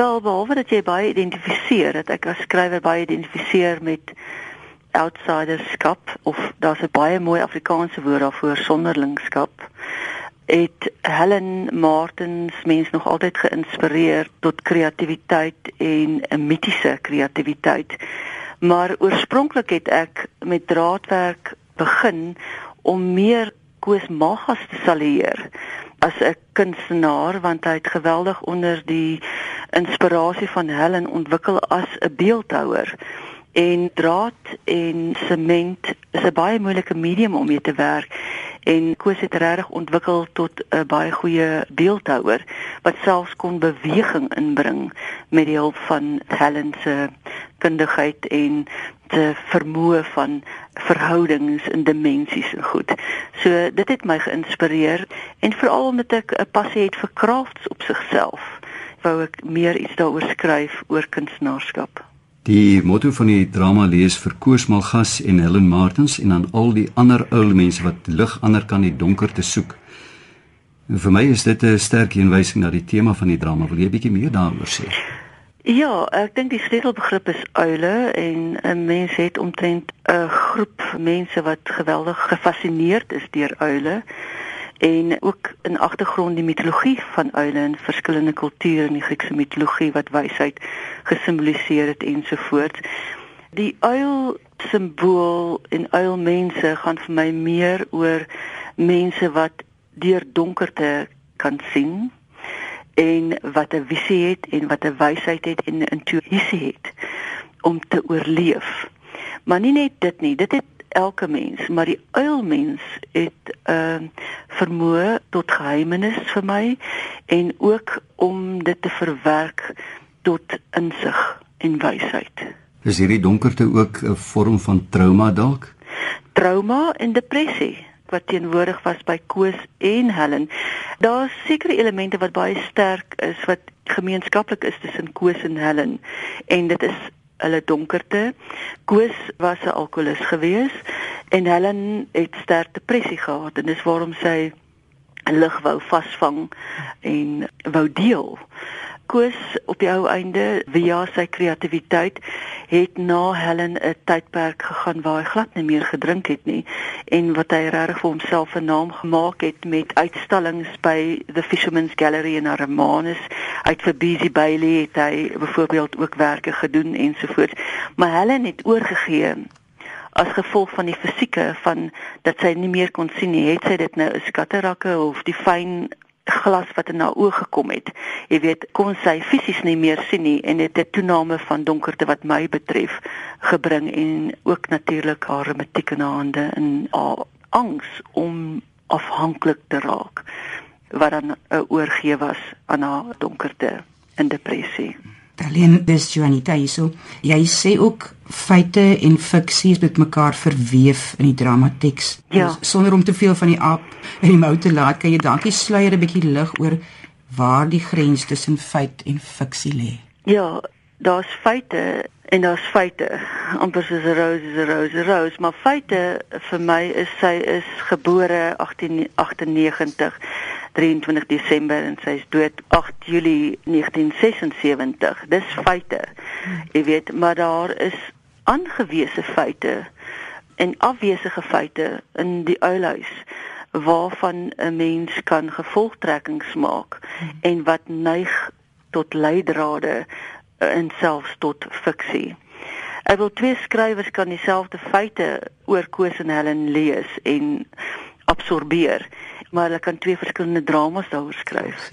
Wel behalwe dat jy baie identifiseer, dat ek as skrywer baie identifiseer met outsiderskap of daar's 'n baie mooi Afrikaanse woord daarvoor sonderlingskap het Helen Martins mens nog altyd geïnspireer tot kreatiwiteit en 'n mitiese kreatiwiteit. Maar oorspronklik het ek met draadwerk begin om meer Koos Magas te salieer as 'n kunstenaar want hy het geweldig onder die inspirasie van Helen ontwikkel as 'n beeldhouer en draad en sement is 'n baie moeilike medium om mee te werk. En Koos het regtig ontwikkel tot 'n baie goeie beeldhouer wat selfs kon beweging inbring met die hulp van Helen se kundigheid en te vermoë van verhoudings en dimensies en goed. So dit het my geïnspireer en veral omdat ek 'n passie het vir crafts op sigself, wou ek meer iets daaroor skryf oor kunstenaarskap. Die motto van die drama lees vir Koos Malgas en Helen Martins en aan al die ander ou mense wat lig ander kan die donker te soek. En vir my is dit 'n sterk heenwysing na die tema van die drama. Wil jy 'n bietjie meer daaroor sê? Ja, ek dink die sleutelbegrip is uile en 'n mens het omtrent 'n groep mense wat geweldig gefassineerd is deur uile en ook in agtergrond die mitologie van uile in verskillende kulture in die Griekse mitologie wat wysheid gesimboliseer het ensovoorts. Die uil simbool en uilmense gaan vir my meer oor mense wat deur donkerte kan sien en wat 'n visie het en wat 'n wysheid het en 'n intuïsie het om te oorleef. Maar nie net dit nie, dit het elke mens, maar die uilmens het 'n uh, vermoë tot geheimenis vir my en ook om dit te verwerk tot insig en wysheid. Is hierdie donkerte ook 'n vorm van trauma dalk? Trauma en depressie wat teenwoordig was by Koos en Helen. Daar's sekere elemente wat baie sterk is wat gemeenskaplik is tussen Koos en Helen en dit is hulle donkerte. Koos was 'n alkolikus gewees en Helen het sterk depressie gehad en dis waarom sy lig wou vasvang en wou deel. Koos op die ou einde via sy kreatiwiteit het na Helen 'n tydperk gegaan waar hy glad nie meer gedrink het nie en wat hy regtig vir homself 'n naam gemaak het met uitstallings by the Fisherman's Gallery in Armanus uit vir Busy Bailey het hy byvoorbeeld ook werke gedoen ensovoorts maar Helen het oorgegee as gevolg van die fisieke van dat sy nie meer kon sien nie het sy dit nou 'n skatterakke of die fyn glas wat in haar oë gekom het. Jy weet, kon sy fisies nie meer sien nie en dit het 'n toename van donkerte wat my betref gebring en ook natuurlik haar haar hande en haar angs om afhanklik te raak wat dan 'n oorgee was aan haar donkerte en depressie. Alleen dis Juanita hierso. Jy sê ook feite en fiksie met mekaar verweef in die dramateks. Ja. Sonder om te veel van die aap in die mou te laat, kan jy dankie sluier 'n bietjie lig oor waar die grens tussen feit en fiksie lê. Ja, daar's feite en daar's feite. Amper soos 'n rose is 'n rose, 'n rose, maar feite vir my is sy is gebore 1898 23 Desember en sy is dood 8 Julie 1976. Dis feite. Jy weet, maar daar is aangewese feite en afwesige feite in die uilhuis waarvan 'n mens kan gevolgtrekkings maak en wat neig tot leidrade en selfs tot fiksie. Ek wil twee skrywers kan dieselfde feite oor Koos en Helen lees en absorbeer maar hulle kan twee verskillende dramas daaroor skryf.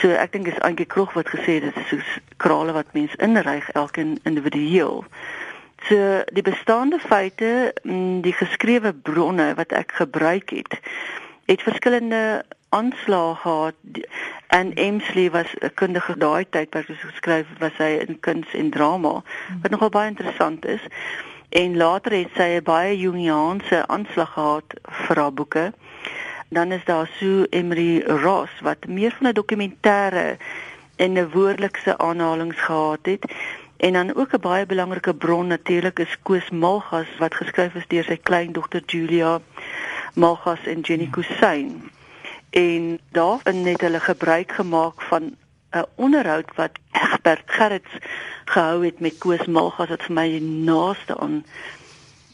So ek dink is eintlik kroeg wat gesê dit is soos krale wat mens inryg elkeen individueel. So die bestaande feite, mm, die geskrewe bronne wat ek gebruik het, het verskillende aanslae gehad en Emsley was 'n kundige daai tyd wat hy geskryf was hy in kuns en drama wat nogal baie interessant is en later het sy 'n baie Jungiaanse aanslag gehad vir haar boeke dan is daar Sue Emery Ross wat meer van 'n dokumentêre en 'n woordelikse aanhalinge gehad het. En dan ook 'n baie belangrike bron natuurlik is Koos Malgas wat geskryf is deur sy kleindogter Julia Malgas en Jenny Kusain en daarin het hulle gebruik gemaak van 'n onderhoud wat Egbert Gerrits gehou het met Koos Malgas wat vir my naaste aan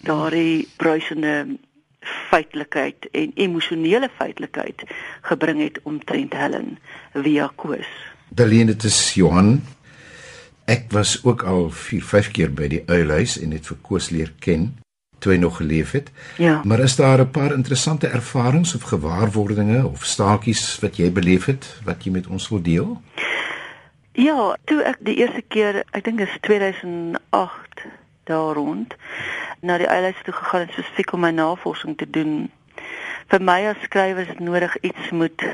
daardie bruisende feitelikheid en emosionele feitelikheid gebring het omtrent Helen via Koos. Dalene dit is Johan. Ek was ook al 4, 5 keer by die uilhuis en het vir Koos leer ken toe hy nog geleef het. Ja. Maar is daar 'n paar interessante ervarings of gewaarwordinge of staakies wat jy beleef het wat jy met ons wil deel? Ja, toe ek die eerste keer, ek dink dit is 2008 daar rond na die eiland toe gegaan het spesifiek om my navorsing te doen. Vir my as skrywer is dit nodig iets moet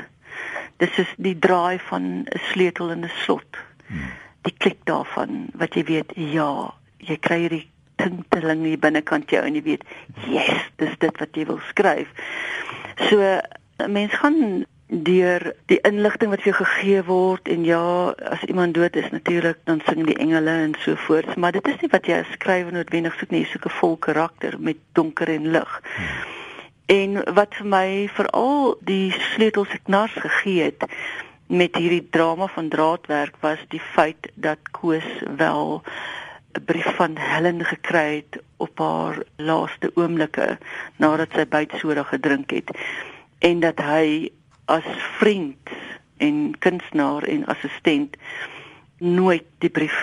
dis is die draai van 'n sleutel in 'n slot. Hmm. Die klik daarvan wat jy weet, ja, jy kry hierdie tinteling hier binnekant jou en jy weet, yes, dis dit wat jy wil skryf. So 'n mens gaan deur die inligting wat vir jou gegee word en ja as iemand dood is natuurlik dan sing die engele en so voort. Maar dit is nie wat jy as skrywer noodwendig soek nie. Jy soek 'n vol karakter met donker en lig. En wat vir my veral die sleutels knars gegee het met hierdie drama van draadwerk was die feit dat Koos wel 'n brief van Helen gekry het op haar laaste oomblikke nadat sy byt soda gedrink het. En dat hy as vriend en kunstenaar en assistent nooit die brief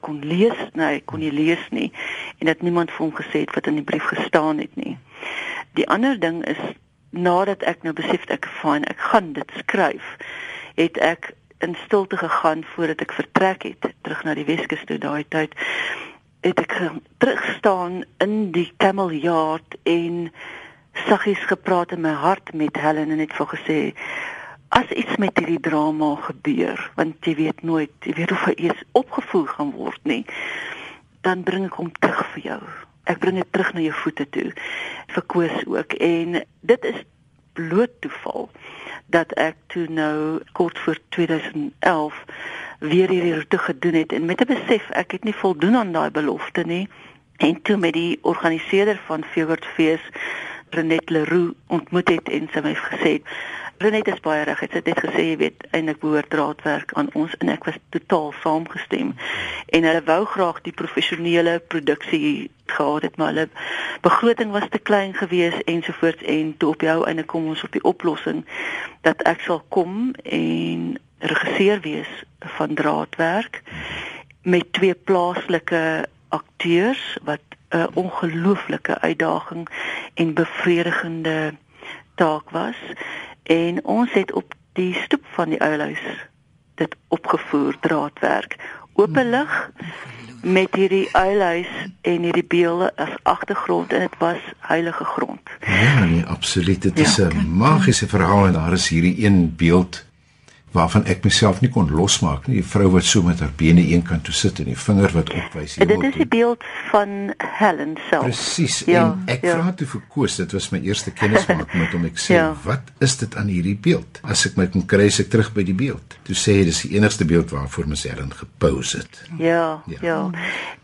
kon lees nee kon nie lees nie en dat niemand vir hom gesê het wat in die brief gestaan het nie. Die ander ding is nadat ek nou besef ek fyn ek gaan dit skryf het ek in stilte gegaan voordat ek vertrek het terug na die Weskus toe daai tyd het ek terug staan in die Camel Yard en saggies gepraat in my hart met Helen en het vir gesê as iets met hierdie drama gebeur want jy weet nooit jy weet of hy eers opgevoer gaan word nie dan bring ek hom terug vir jou. Ek bring dit terug na jou voete toe. Vir Koos ook. En dit is bloot toeval dat ek toe nou kort voor 2011 weer hierdie roete gedoen het en met 'n besef ek het nie voldoen aan daai belofte nie. En toe met die organiseerder van Feeword Fees Renet Leroux ontmoet het en sy my gesê Renet is baie reg. Sy het net gesê jy weet eintlik behoort draadwerk aan ons en ek was totaal saamgestem. En hulle wou graag die professionele produksie gehad het, maar hulle begroting was te klein geweest ensovoorts en toe op jou einde kom ons op die oplossing dat ek sal kom en regisseur wees van draadwerk met twee plaaslike akteurs wat 'n ongelooflike uitdaging en bevredigende taak was en ons het op die stoep van die ouerhuis dit opgevoer draadwerk openlig met hierdie ouerhuis en hierdie beelde as agtergrond en dit was heilige grond. Ja, nee, absoluut. Dit ja, is 'n magiese verhaal en daar is hierdie een beeld waarvan ek myself nie kon losmaak nie. Die vrou wat so met haar bene eenkant toe sit en die vinger wat opwys hier. Dit is die beeld van Helen self. Presies. Ja, en ek ja. vra toe vir Koos, dit was my eerste kennismaking met hom. Ek sê, ja. "Wat is dit aan hierdie beeld?" As ek my kon kry, ek terug by die beeld. Toe sê hy dis die enigste beeld waarvoor mens Helen gepose het. Ja, ja. Ja.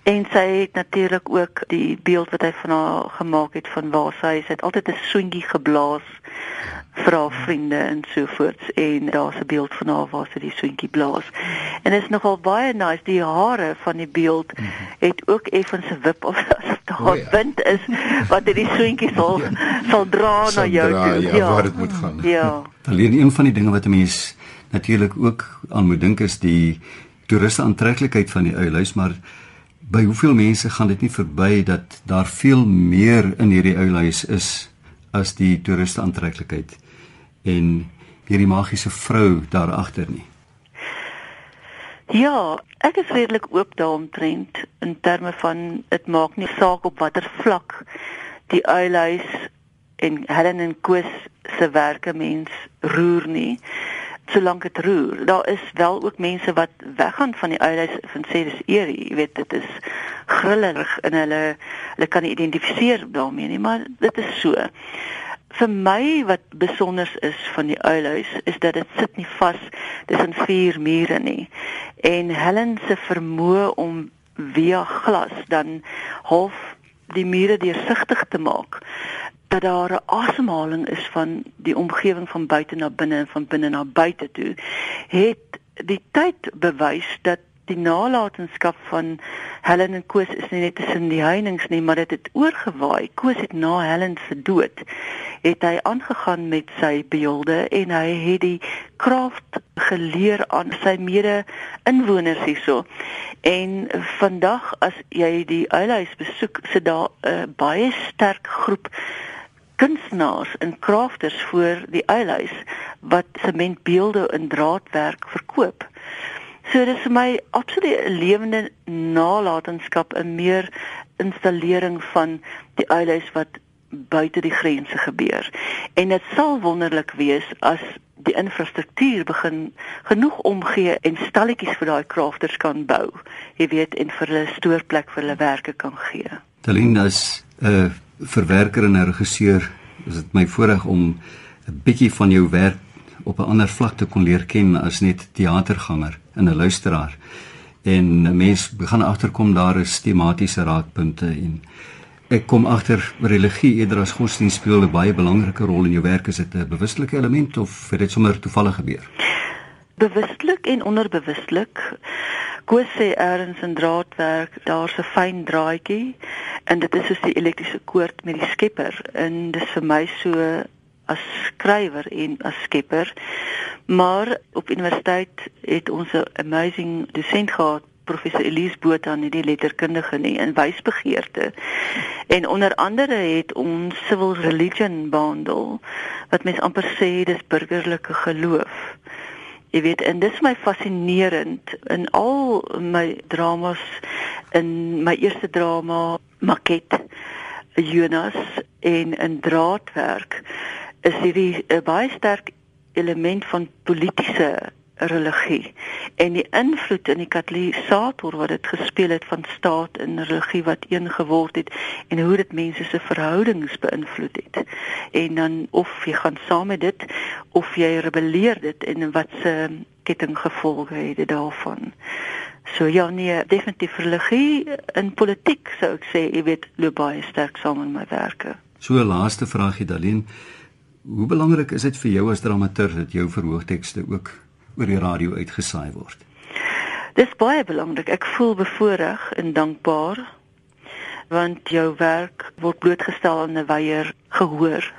En sy het natuurlik ook die beeld wat hy van haar gemaak het van waar sy is. Hy het altyd 'n swingie geblaas haar vriende en so voorts en daar's 'n beeld van haar waar sy die swinkie blaas. En dit is nogal baie nice die hare van die beeld het ook effens 'n wip of as daar oh, ja. wind is wat dit die swinkie sal ja. sal dra sal na jou dra, toe. Ja, ja, waar dit moet gaan. Ja. Alleen een van die dinge wat 'n mens natuurlik ook aan moet dink is die toeriste aantreklikheid van die eiland, maar by hoeveel mense gaan dit nie verby dat daar veel meer in hierdie eiland is as die toeriste aantreklikheid en hierdie magiese vrou daar agter nie. Ja, ek is redelik oop daaromtrent in terme van dit maak nie saak op watter vlak die uilhuis en Helen en Koos se werke mens roer nie solank dit roer. Daar is wel ook mense wat weggaan van die uilhuis en sê dis eer, jy weet dit is grillerig en hulle hulle kan nie identifiseer daarmee nie, maar dit is so vir my wat besonder is van die uilhuis is dat dit sit nie vas tussen vier mure nie. En Helen se vermoë om via glas dan half die mure deursigtig te maak dat daar 'n asemhaling is van die omgewing van buite na binne en van binne na buite toe het die tyd bewys dat die nalatenskap van Helen en Koos is nie net tussen die heininge nie, maar dit het, het oorgewaai. Koos het na Helen se dood het hy aangegaan met sy beelde en hy het die kraft geleer aan sy mede inwoners hierso. En vandag as jy die eiland besoek, sit daar 'n baie sterk groep kunstenaars en krafters voor die eiland wat sementbeelde in draadwerk verkoop. So dis vir my absoluut 'n lewende nalatenskap, 'n meer installering van die eiland wat buite die grense gebeur. En dit sal wonderlik wees as die infrastruktuur begin genoeg omgee en stalletjies vir daai krafters kan bou. Jy weet en vir hulle stoorplek vir hulle werke kan gee. Talindas 'n uh, verwerker en 'n regisseur, is dit my voorreg om 'n bietjie van jou werk op 'n ander vlak te kon leer ken as net teaterganger en 'n luisteraar. En 'n mens begin agterkom daar is tematiese raakpunte en ek kom agter religie eerder as godsdienst speel 'n baie belangrike rol in jou werk. Is dit 'n bewuslike element of het dit sommer toevallig gebeur? Bewustelik en onderbewustelik. Koos sê erns en draadwerk, daar's 'n fyn draadjie en dit is soos die elektriese koord met die skepper en dis vir my so as skrywer en as skepper. Maar op universiteit het ons 'n amazing dosent gehad, professor Elise Botha, nie die letterkundige nie, in wysbegeerte. En onder andere het ons civil religion behandel wat mens amper sê dis burgerlike geloof. Jy weet, en dis my fascinerend in al my dramas in my eerste drama Maket Jonas en in draadwerk is hierdie 'n baie sterk element van politieke religie en die invloed in die katalisator wat dit gespeel het van staat en religie wat een geword het en hoe dit mense se verhoudings beïnvloed het. En dan of jy gaan saam met dit of jy rebelleer dit en wat se kettinggevolge het dit daarvan. So ja nee, definitief religie en politiek sou ek sê, jy weet, loop baie sterk saam in my werke. So laaste vraagie Dalien Hoe belangrik is dit vir jou as dramaturg dat jou verhoogtekste ook oor die radio uitgesaai word? Dis baie belangrik. Ek voel bevoorreg en dankbaar want jou werk word blootgestel aan 'n wyeer gehoor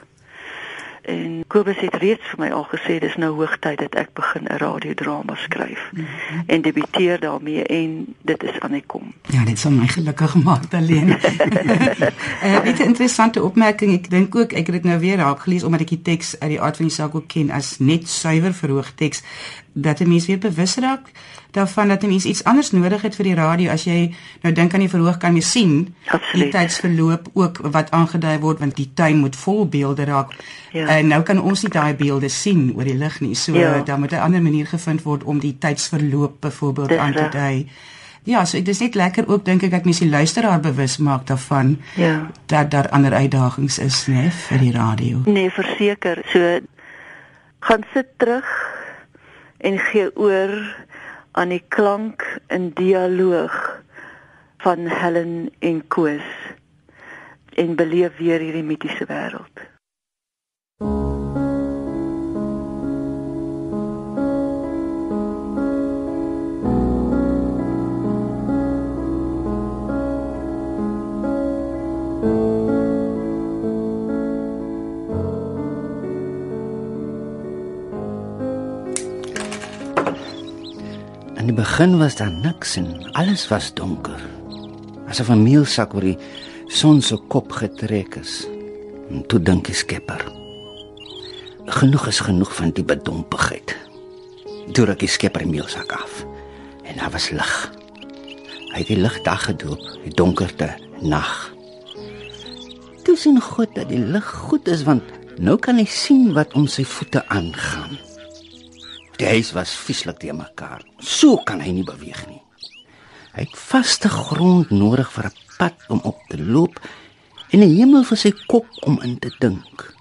en Kobus het reeds vir my al gesê dis nou hoogtyd dat ek begin 'n radiodrama skryf mm -hmm. en debuteer daarmee en dit is aan ek kom. Ja, dit sal my gelukkig maak alleen. Uh, 'n interessante opmerking, ek dink ook ek het dit nou weer raak gelees omdat ek die teks uit die aard van die saak ook ken as net suiwer verhoog teks dat 'n mens weer bewus raak daarvan dat 'n mens iets anders nodig het vir die radio as jy nou dink aan die verhoog kan jy sien Absoluut. die tydsverloop ook wat aangedui word want die tuin moet vol beelde raak ja. en nou kan ons nie daai beelde sien oor die lig nie so ja. dan moet 'n ander manier gevind word om die tydsverloop byvoorbeeld aan te dui Ja, so dit is net lekker ook dink ek ek mens die luisteraar bewus maak daarvan ja. dat daar ander uitdagings is, né, vir die radio. Nee, verseker. So gaan sit terug en gee oor aan die klank in dialoog van Helen en Koos en beleef weer hierdie mitiese wêreld. Die begin was daar niks en alles was donker. Asof 'n meelsak oor die son se kop getrek is. En toe dink die skepper: Genoeg is genoeg van die bedompigheid. Toe ruk die skepper die meelsak af en daar was lig. Hy het die lig dag gedoop, die donkerte nag. Toe sien God dat die lig goed is want nou kan hy sien wat om sy voete aangaan. Die huis was vieslik te mekaar. So kan hy nie beweeg nie. Hy het vaste grond nodig vir 'n pad om op te loop en 'n hemel vir sy kop om in te dink.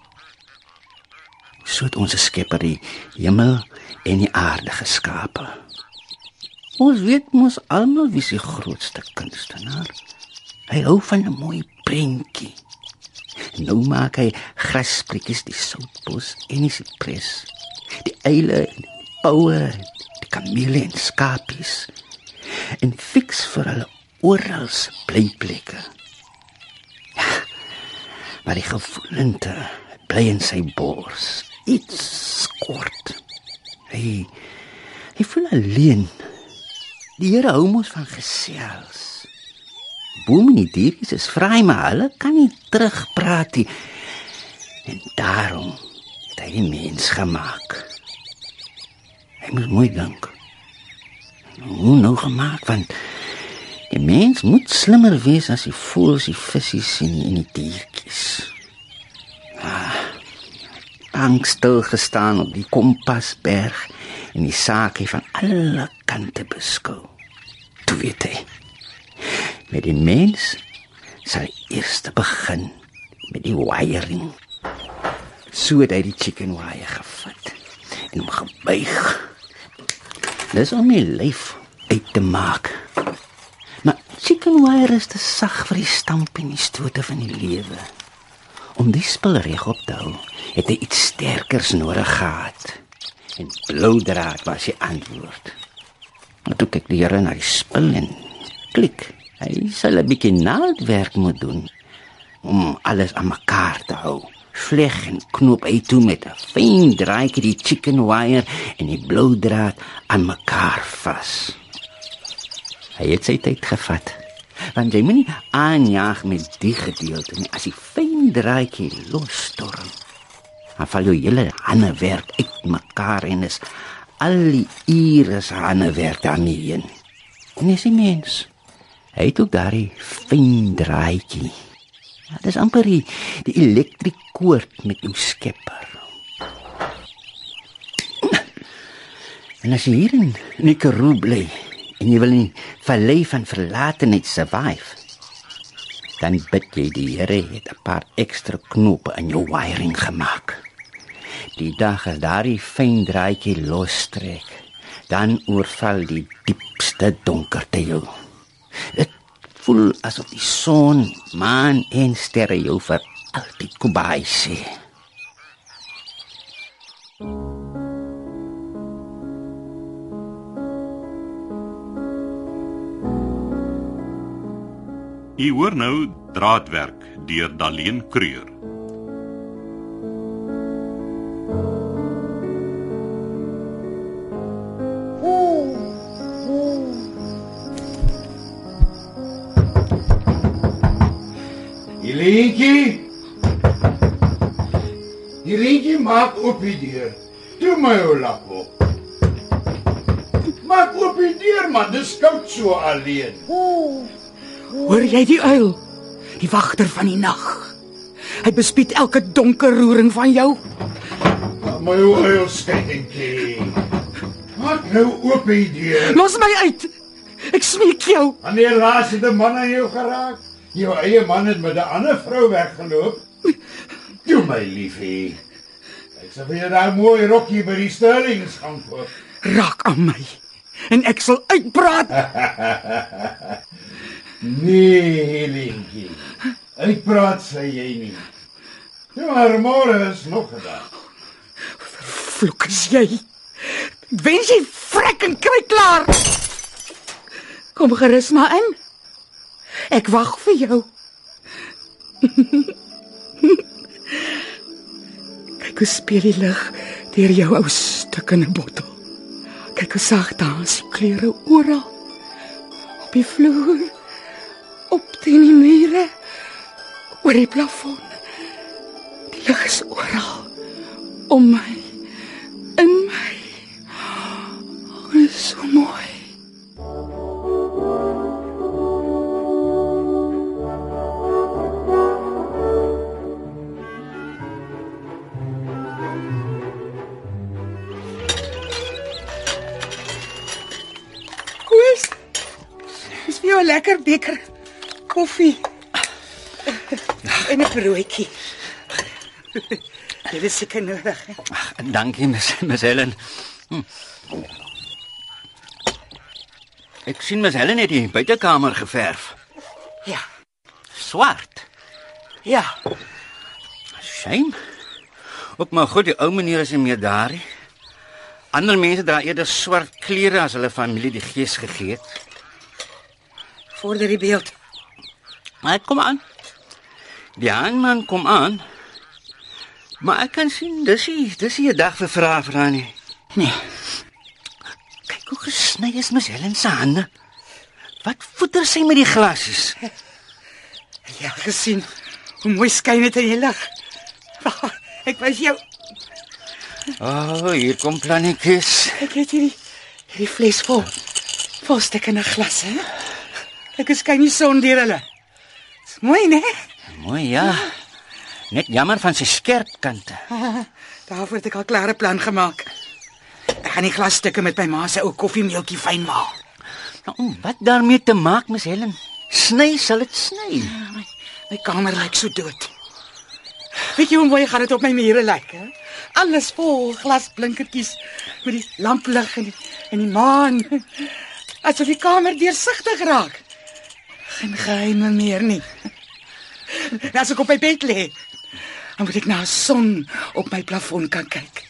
So het ons Skepper die hemel en die aarde geskape. Ons weet mos almal wie se grootste kunstenaar. Hy hou van 'n mooi prentjie. Nou maak hy grasprietjies die soutbos en die sipres. Die eile en poue, die kamele en skapies en fiks vir hulle oral blyplekke. Ja, maar die gevoelente bly in sy bors. Iets kort. Hy hy voel alleen. Die Here hou mos van gesels. Boom en die dieries is vry, maar hulle kan nie terugpraat nie. En daarom het hy die mens gemaak. Hy moet mooi dink. Hoe nou gemaak want die mens moet slimmer wees as die voëls, die visse sien en die diertjies. Ah, angstig gestaan op die kompasberg en die sake van alle kante beskou. Toe weet hy met die mens sal eers begin met die wiring. So het hy die chicken wire gevat en hom gebuig. Dis om my lyf uit te maak. Maar chicken wire is te sag vir die stamp en die stote van die lewe. Om die spul reg op te hou, het hy iets sterkers nodig gehad. En blou draad was die antwoord. Maar toe kyk die Here na die spul en klik. Hy sal 'n bietjie naaldwerk moet doen om alles aan mekaar te hou. Vleg en knoop hy toe met 'n fyn draadjie die chicken wire en die blou draad aan mekaar vas. Hy het sy tyd gevat. Want jy moet nie aanjaag met die gedeelte nie as die fyn draadjie losstorm. Dan val jou hele hande werk uit mekaar en is al die ure se hande werk daarmee. En is die mens Hy het ook daardie fyn draadjie. Ja, dis amper die, die elektriekoord met jou skepper. En as jy hier in die Karoo bly en jy wil nie vallei van verlatenheid survive, dan bid jy die Here het 'n paar ekstra knope in jou wiring gemaak. Die dag as daardie fyn draadjie lostrek, dan oorval die diepste donkerte jou. Dit voel asof die son, maan en sterre jou vir altyd kubai sê. U hoor nou draadwerk deur Daleen Kreur. Helentjie. Helentjie maak oop die deur. Toe my ou lap op. Maak oop die deur man, dis koud so alleen. Hoor jy die uil? Die wagter van die nag. Hy bespied elke donker roering van jou. My ou uilskynentjie. Maak nou oop die deur. Los my uit. Ek smeek jou. Wanneer laas het 'n man aan jou geraak? Jou eie man het met 'n ander vrou weggeloop. Toe my liefie. Ek sê vir jou daai mooi rokkie by die Sterlings gaan koop. Raak aan my. En ek sal uitbraak. Nee, Helentjie. Uitpraat sê jy nie. Ja, maar môre is nog 'n dag. Vloek is jy. Wens jy vrek en kry klaar. Kom gerus maar in. Ek wag vir jou. Kyk hoe speel die lig deur jou ou stuk in 'n bottel. Kyk hoe sag dans die kleure oral. Op die vloer, op teen die mure, oor die plafon. Die lig is oral om my, in my. Oh, dit is so mooi. 'n lekker beker koffie. En 'n broodjie. Dit is seker nodig. hè? Ag, dankie Miss Miss Helen. Hm. Ek sien Miss Helen het die buitekamer geverf. Ja. Swart. Ja. Shame. Op my goed, die ou meneer is nie meer daar nie. Ander mense dra eerder swart klere as hulle familie die gees gegee het. Vorder die beeld. Maar kom aan. Die aanman kom aan. Maar ek kan sien dis nie dis nie 'n dag vir vrae vra nie. Nee. Kyk hoe gesny is Miss Helen se hande. Wat voeter sy met die glasies? Ja, gesien. Hoe mooi skyn dit in die lig. Ek wys jou. O, oh, hier kom plannetjies. Ek het hierdie hierdie fles vol. Vol stukkende glas, hè? Ek skyn die son deur hulle. Dis mooi, né? Mooi ja. Net jammer van sy skerp kante. Daarvoor het ek al klare plan gemaak. Ek gaan die glasstukke met my ma se ou koffiemeeltjie fyn maal. Nou, wat daarmee te maak, Miss Helen? Sny sal dit sny. My, my kamer lyk so dood. Weet jy hoe mooi gaan dit op my mure lyk, hè? Alles vol glasblinkertjies met die lamplig en die en die maan. Asof die kamer deursigtig raak. Geen geheime meer nie. En As ek op my bed lê, dan moet ek na 'n son op my plafon kan kyk.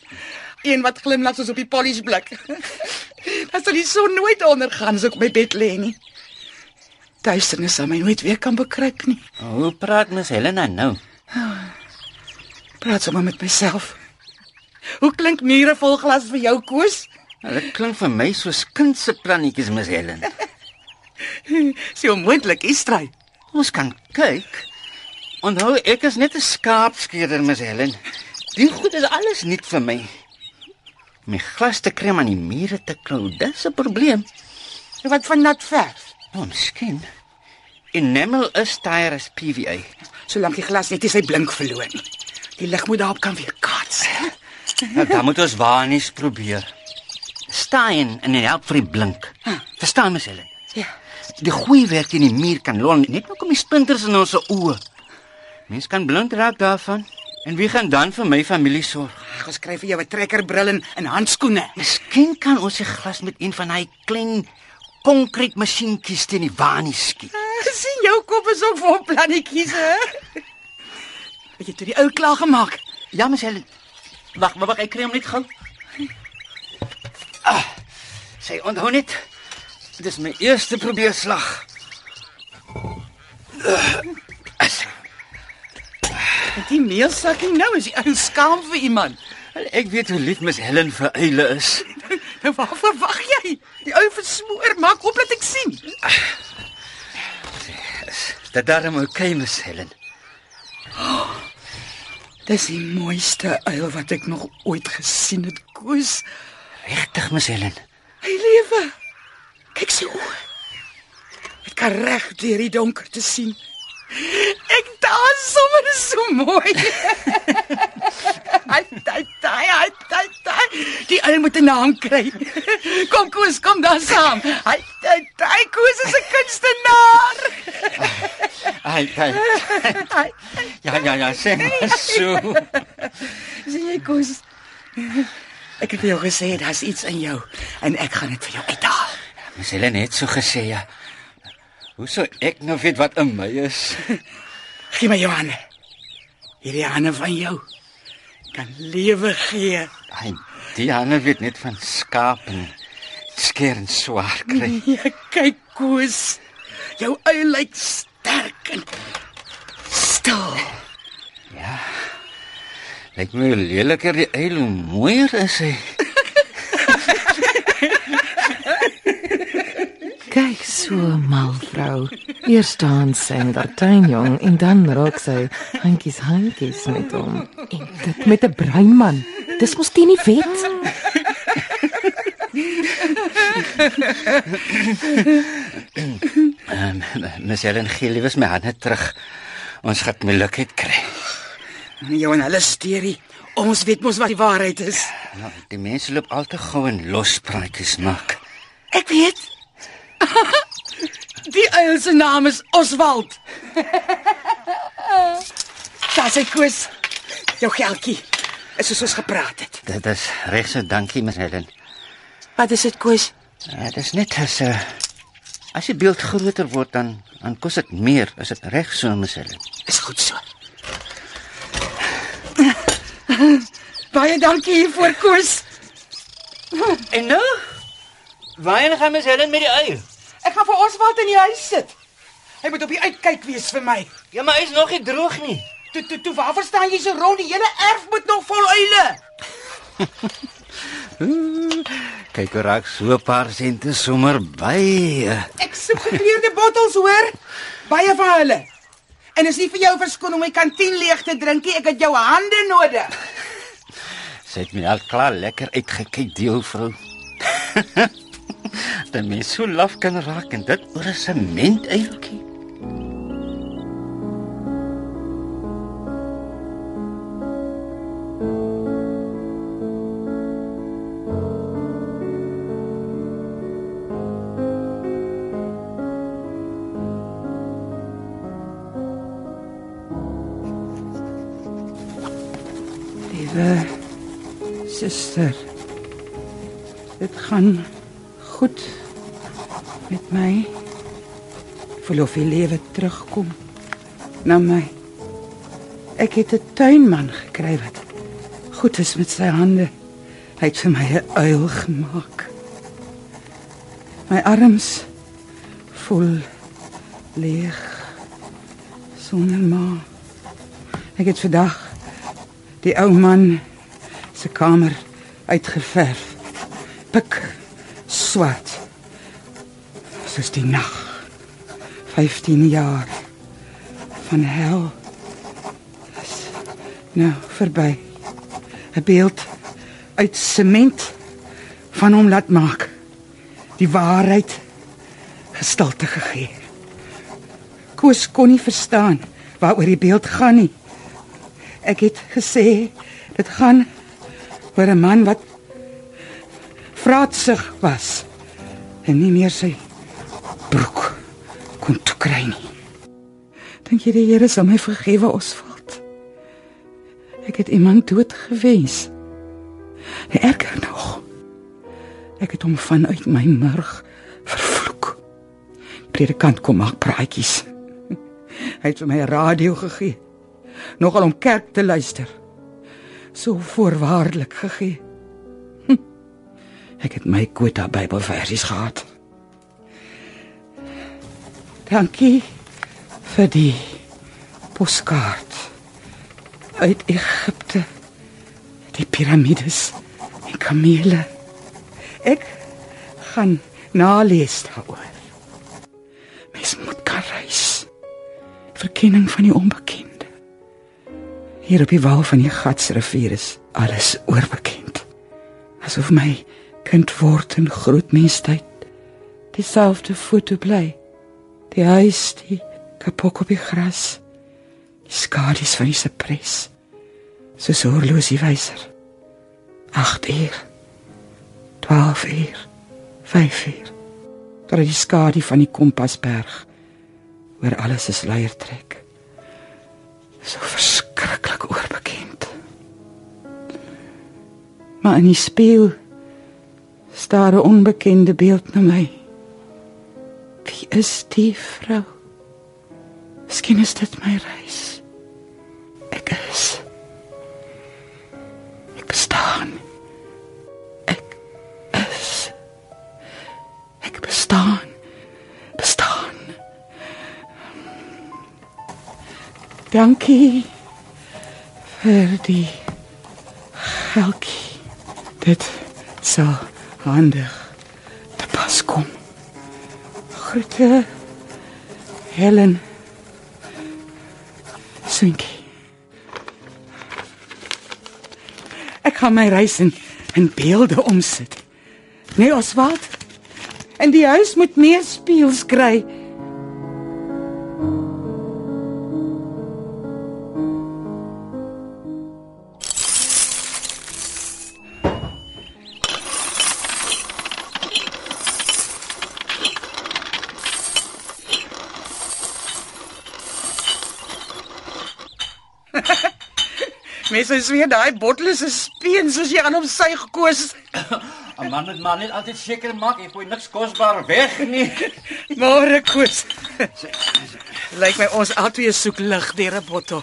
Een wat glimlag soos op die polish blik. Dan sal die son nooit ondergaan as ek op my bed lê nie. Duisternis sal my nooit weer kan bekruip nie. Hoe praat Miss Helena nou? Praat sommer met myself. Hoe klink mure vol glas vir jou koes? Dit klink vir my soos kind se plannetjies, Miss Helen. Sy onmoontlik is stry. Ons kan kyk. Onthou, ek is net 'n skaapskeerder, Miss Helen. Die goed is alles nuut vir my. My glas te kry om aan die mure te klou, dis 'n probleem. Wat van nat verf? Nou, miskien. Enamel is taaier as PVA. Solank die glas net nie sy blink verloor nie. Die lig moet daarop kan weer kaats. Nou, dan moet ons waarnies probeer. Staan en help vir die blink. Verstaan Miss Helen? Ja. Die goeie werk in die muur kan lol net nou kom die splinters in ons oë. Mens kan blind raak daarvan. En wie gaan dan vir my familie sorg? Ek skryf vir jou 'n trekkerbril en, en handskoene. Miskien kan ons die glas met een van daai klein konkrietmasjienkies teen die waanie skiet. sien jou kop is ook vol plannetjies, hè? Het jy toe die ou klaar gemaak? Ja, Miss Helen. Wag, wag, ek kry hom net gou. Ah. Sy onthou net. Dis my eerste probeerslag. Met die meelsakkie nou is die ou skaam vir iemand. Ek weet hoe lief Miss Helen vir eile is. Nou waarvoor wag jy? Die ou versmoor, maak op dat ek sien. Dit daarom okay, Miss Helen. Dis die mooiste uil wat ek nog ooit gesien het, Koos. Regtig, Miss Helen. Hy lewe. Kyk sy oë. Ek kan reg deur die donker te sien. Ek dans sommer so mooi. Hy hy hy hy hy hy. Die uil moet 'n naam kry. Kom Koos, kom dan saam. Hy hy hy Koos is 'n kunstenaar. Ai, ai. Hy Ja, ja, ja, sê maar so. sien jy Koos. Ek het vir jou gesê daar's iets in jou en ek gaan dit vir jou uithaal. Miss Helen het so gesê ja. Hoe sou ek nou weet wat in my is? Gee my jou hande. Hierdie hande van jou kan lewe gee. Ai, die ander weet net van skaap en skeer en swaar kry. Ja, kyk Koos. Jou uil lyk sterk en stil. Lyk my leliker die eil hoe mooier is hy. Kyk so mal vrou. Eers staan sy met haar tuinjong en dan raak sy handjies handjies met hom. En dit met 'n breinman. Dis mos teen die wet. Ehm, Miss Helen gee liewes my hande terug. Ons gaan moeilikheid kry. Jou en hulle storie. Ons weet mos wat die waarheid is. Nou, die mense loop al te gou en lospraatjies maak. Ek weet. Die uil se naam is Oswald. Daar sê Koos. Jou geldjie. Is soos ons gepraat het. Dit is reg so, dankie Miss Helen. Wat is dit Koos? Ja, dit is net as 'n uh, as die beeld groter word dan dan kos dit meer. Is dit reg so, Miss Helen? Is goed so. Baie dankie hiervoor Koos. En nou? Waarheen gaan mes Helen met die ei? Ek gaan vir Oswald in die huis sit. Hy moet op die uitkyk wees vir my. Ja, maar hy's nog nie droog nie. Toe toe toe waarvoor staan jy so rond? Die hele erf moet nog vol uile. Kyk hoe raak so 'n paar sente sommer baie. Ek soek gekleurde bottels, hoor. Baie van hulle. En is nie vir jou verskoning om my kantien leeg te drink nie. Ek het jou hande nodig. Sy het my al klaar lekker uitgekyk, die ou vrou. Dan mens so laf kan raak en dit oor 'n sement eieltjie. Liewe suster. Dit gaan goed met my. Verlof die lewe terugkom na my. Ek het 'n tuinman gekry wat goed is met sy hande. Hy het vir my 'n uil gemaak. My arms vol leeg sonder ma. Ek het vandag die ou man se kamer uitgeverf. Pik swart. Soos die nag. 15 jaar van hel. Is nou verby. 'n Beeld uit sement van hom laat maak. Die waarheid gestalte gegee. Koos kon nie verstaan waaroor die beeld gaan nie. Ek het gesê dit gaan oor 'n man wat vraatsig was en nie meer sy broek kon toekry nie. Dink jy die Here sal my vergewe Oswald? Ek het iemand dood gewens. Erger nog. Ek het hom vanuit my murg vervloek. Predikant kom maak praatjies. Hy het vir my 'n radio gegee. Nogal om kerk te luister. So voorwaardelik gegee. Ek het my kwota Bybelversies gehad. Dankie vir die poskaart uit Egipte. Die piramides en kamele. Ek gaan nalees daaroor. Mens moet kan reis. Verkenning van die onbekende. Hier op die wal van die Gatsrivier is alles oorbekend. Asof my kind word en groot menstyd dieselfde foto bly. Die huis, die kapok op die gras. Die skadu's van die sepres. Soos 'n horlosiewyser. 8 uur. 12 uur. 5 uur. Tot die skadu van die kompasberg oor alles is leier trek. So verskriklik oorbekend. Maar in die spieël staar 'n onbekende beeld na my. Wie is die vrou? Miskien is dit my reis. Ek is. Ek bestaan. Ek is. Ek bestaan. Bestaan. Dankie vir die geldjie. Dit sal handig te pas kom. Groete Helen. Swinkie. Ek gaan my reis in, in beelde omsit. Nee, Oswald. En die huis moet meer spieëls kry. Mense sê daai bottel is 'n speen soos jy aan hom suig koes. 'n Man moet maar net altyd seker maak hy gooi niks kosbaar weg nie. Môre koes. Lyk my ons albei soek lig deur 'n bottel.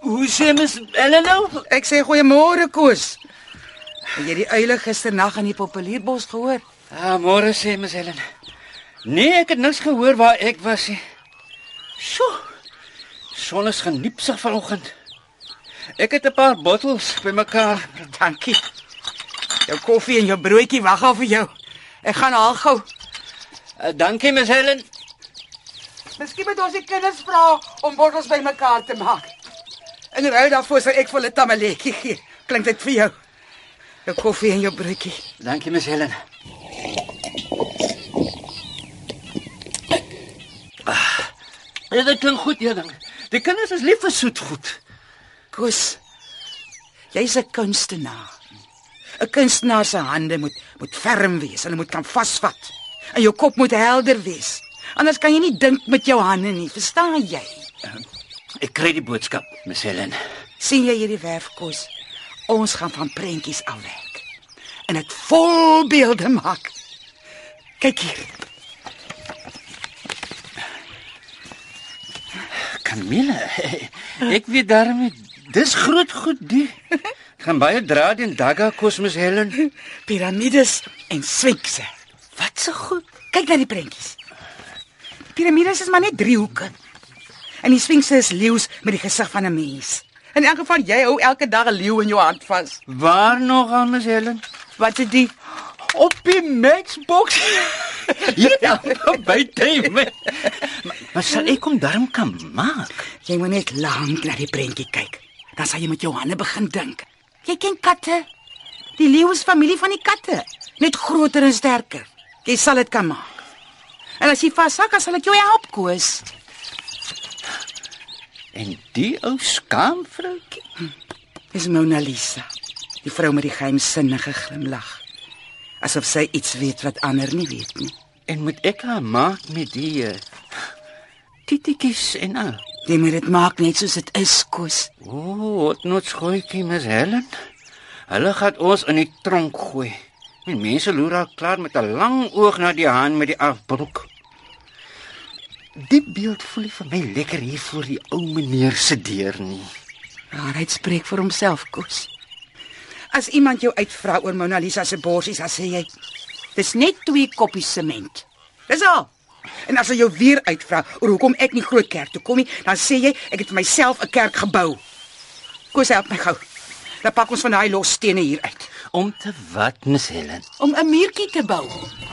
Hoe sê mens Elena? Ek sê goeiemôre koes. Het jy die uile gisternag in die populierbos gehoor? Ah, môre sê mes Helen. Nee, ek het niks gehoor waar ek was nie. Sjoe. Son is geniepsig vanoggend. Ek het 'n paar bottels bymekaar. Dankie. Jou koffie en jou broodjie wag al vir jou. Ek gaan haal gou. Uh, dankie mes Helen. Miskien moet ons die kinders vra om bottels bymekaar te maak. En ruil daarvoor sal ek vir hulle tamaletjie gee. Klink dit vir jou? Jou koffie en jou broodjie. Dankie mes Helen. Ah, ja, dit klink goed, ja dan. Die kinders is lief vir soet goed. Koos. Jy's 'n kunstenaar. 'n Kunstenaar se hande moet moet ferm wees. Hulle moet kan vasvat. En jou kop moet helder wees. Anders kan jy nie dink met jou hande nie, verstaan jy? Ek kry die boodskap, mes Helen. sien jy hierdie werfkos? Ons gaan van prentjies afwerk en dit volbeelde maak. Kyk hier. Camille, ek weet daarmee dis groot goed die. Gaan baie draad en dagga kos mes Helen. Piramides en sfinkse. Wat se goed. Kyk na die prentjies. Piramides is maar net driehoeke. En die sfinkse is leeu's met die gesig van 'n mens. In elk geval jy hou elke dag 'n leeu in jou hand vas. Waar nog aan mes Helen? Wat is die? Op die Maxbox. ja, by Dave. Maar, maar sal ek hom darm kan maak? Jy moet net lank na die prentjie kyk. Dan sal jy met jou hande begin dink. Jy ken katte. Die leeu is familie van die katte, net groter en sterker. Jy sal dit kan maak. En as jy vashak, dan sal ek jou help koes. En die ou skaamvroukie. Dis Mona Lisa. Die vrou met die geheimsinnige glimlag. Asof sy iets weet wat ander nie weet nie. En moet ek haar maak met die uh, titikies en al. Jy moet dit maak net soos dit is, koes. O, oh, wat nog skooitjie mes Helen. Hulle gaan ons in die tronk gooi. Die mense loer al klaar met 'n lang oog na die haan met die afbroek. Die beeld voel nie vir my lekker hier voor die ou meneer se deur nie. Waarheid spreek vir homself, koes. As iemand jou uitvra oor Mona Lisa se borsies, dan sê jy dis net twee koppies sement. Dis al. En as hy jou weer uitvra oor hoekom ek nie groot kerk toe kom nie, dan sê jy ek het vir myself 'n kerk gebou. Koos help my gou. Dan pak ons van daai los stene hier uit Om te wat, Miss Helen? om 'n muurtjie te bou.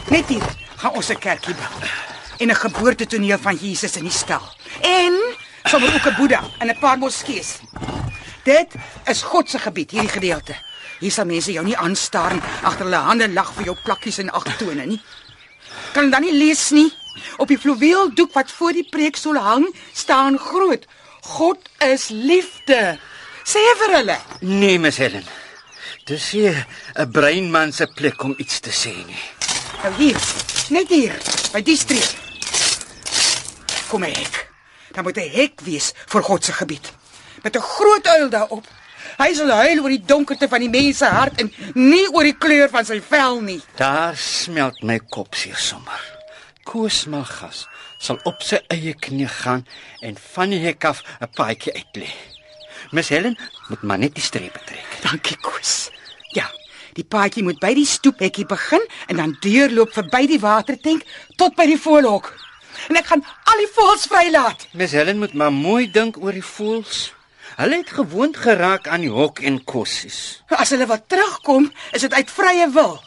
Net hier gaan ons 'n kerkie bou. En 'n geboortetoneel van Jesus in die stal. En sommer ook 'n Boeddha en 'n paar moskees. Dit is God se gebied, hierdie gedeelte. Hier sal mense jou nie aanstaar en agter hulle hande lag vir jou plakkies en agtone nie. Kan dan nie lees nie. Op die fluweeldoek wat voor die preekstoel hang, staan groot: God is liefde. Sê vir hulle. Nee, Miss Helen. Dis hier 'n breinman se plek om iets te sê nie. Nou hier, net hier, by die streep. Kom 'n hek. Daar moet 'n hek wees vir God se gebied. Met 'n groot uil daarop. Hy sal huil oor die donkerte van die mens se hart en nie oor die kleur van sy vel nie. Daar smelt my kop seer sommer. Koos Magas sal op sy eie knie gaan en van die hek af 'n paadjie uitlê. Miss Helen moet maar net die strepe trek. Dankie, Koos. Ja, die paadjie moet by die stoephekkie begin en dan deurloop verby die watertank tot by die voëlhok. En ek gaan al die voëls vrylaat. Miss Helen moet maar mooi dink oor die voëls. Hulle het gewoond geraak aan die hok en kossies. As hulle wat terugkom, is dit uit vrye wil.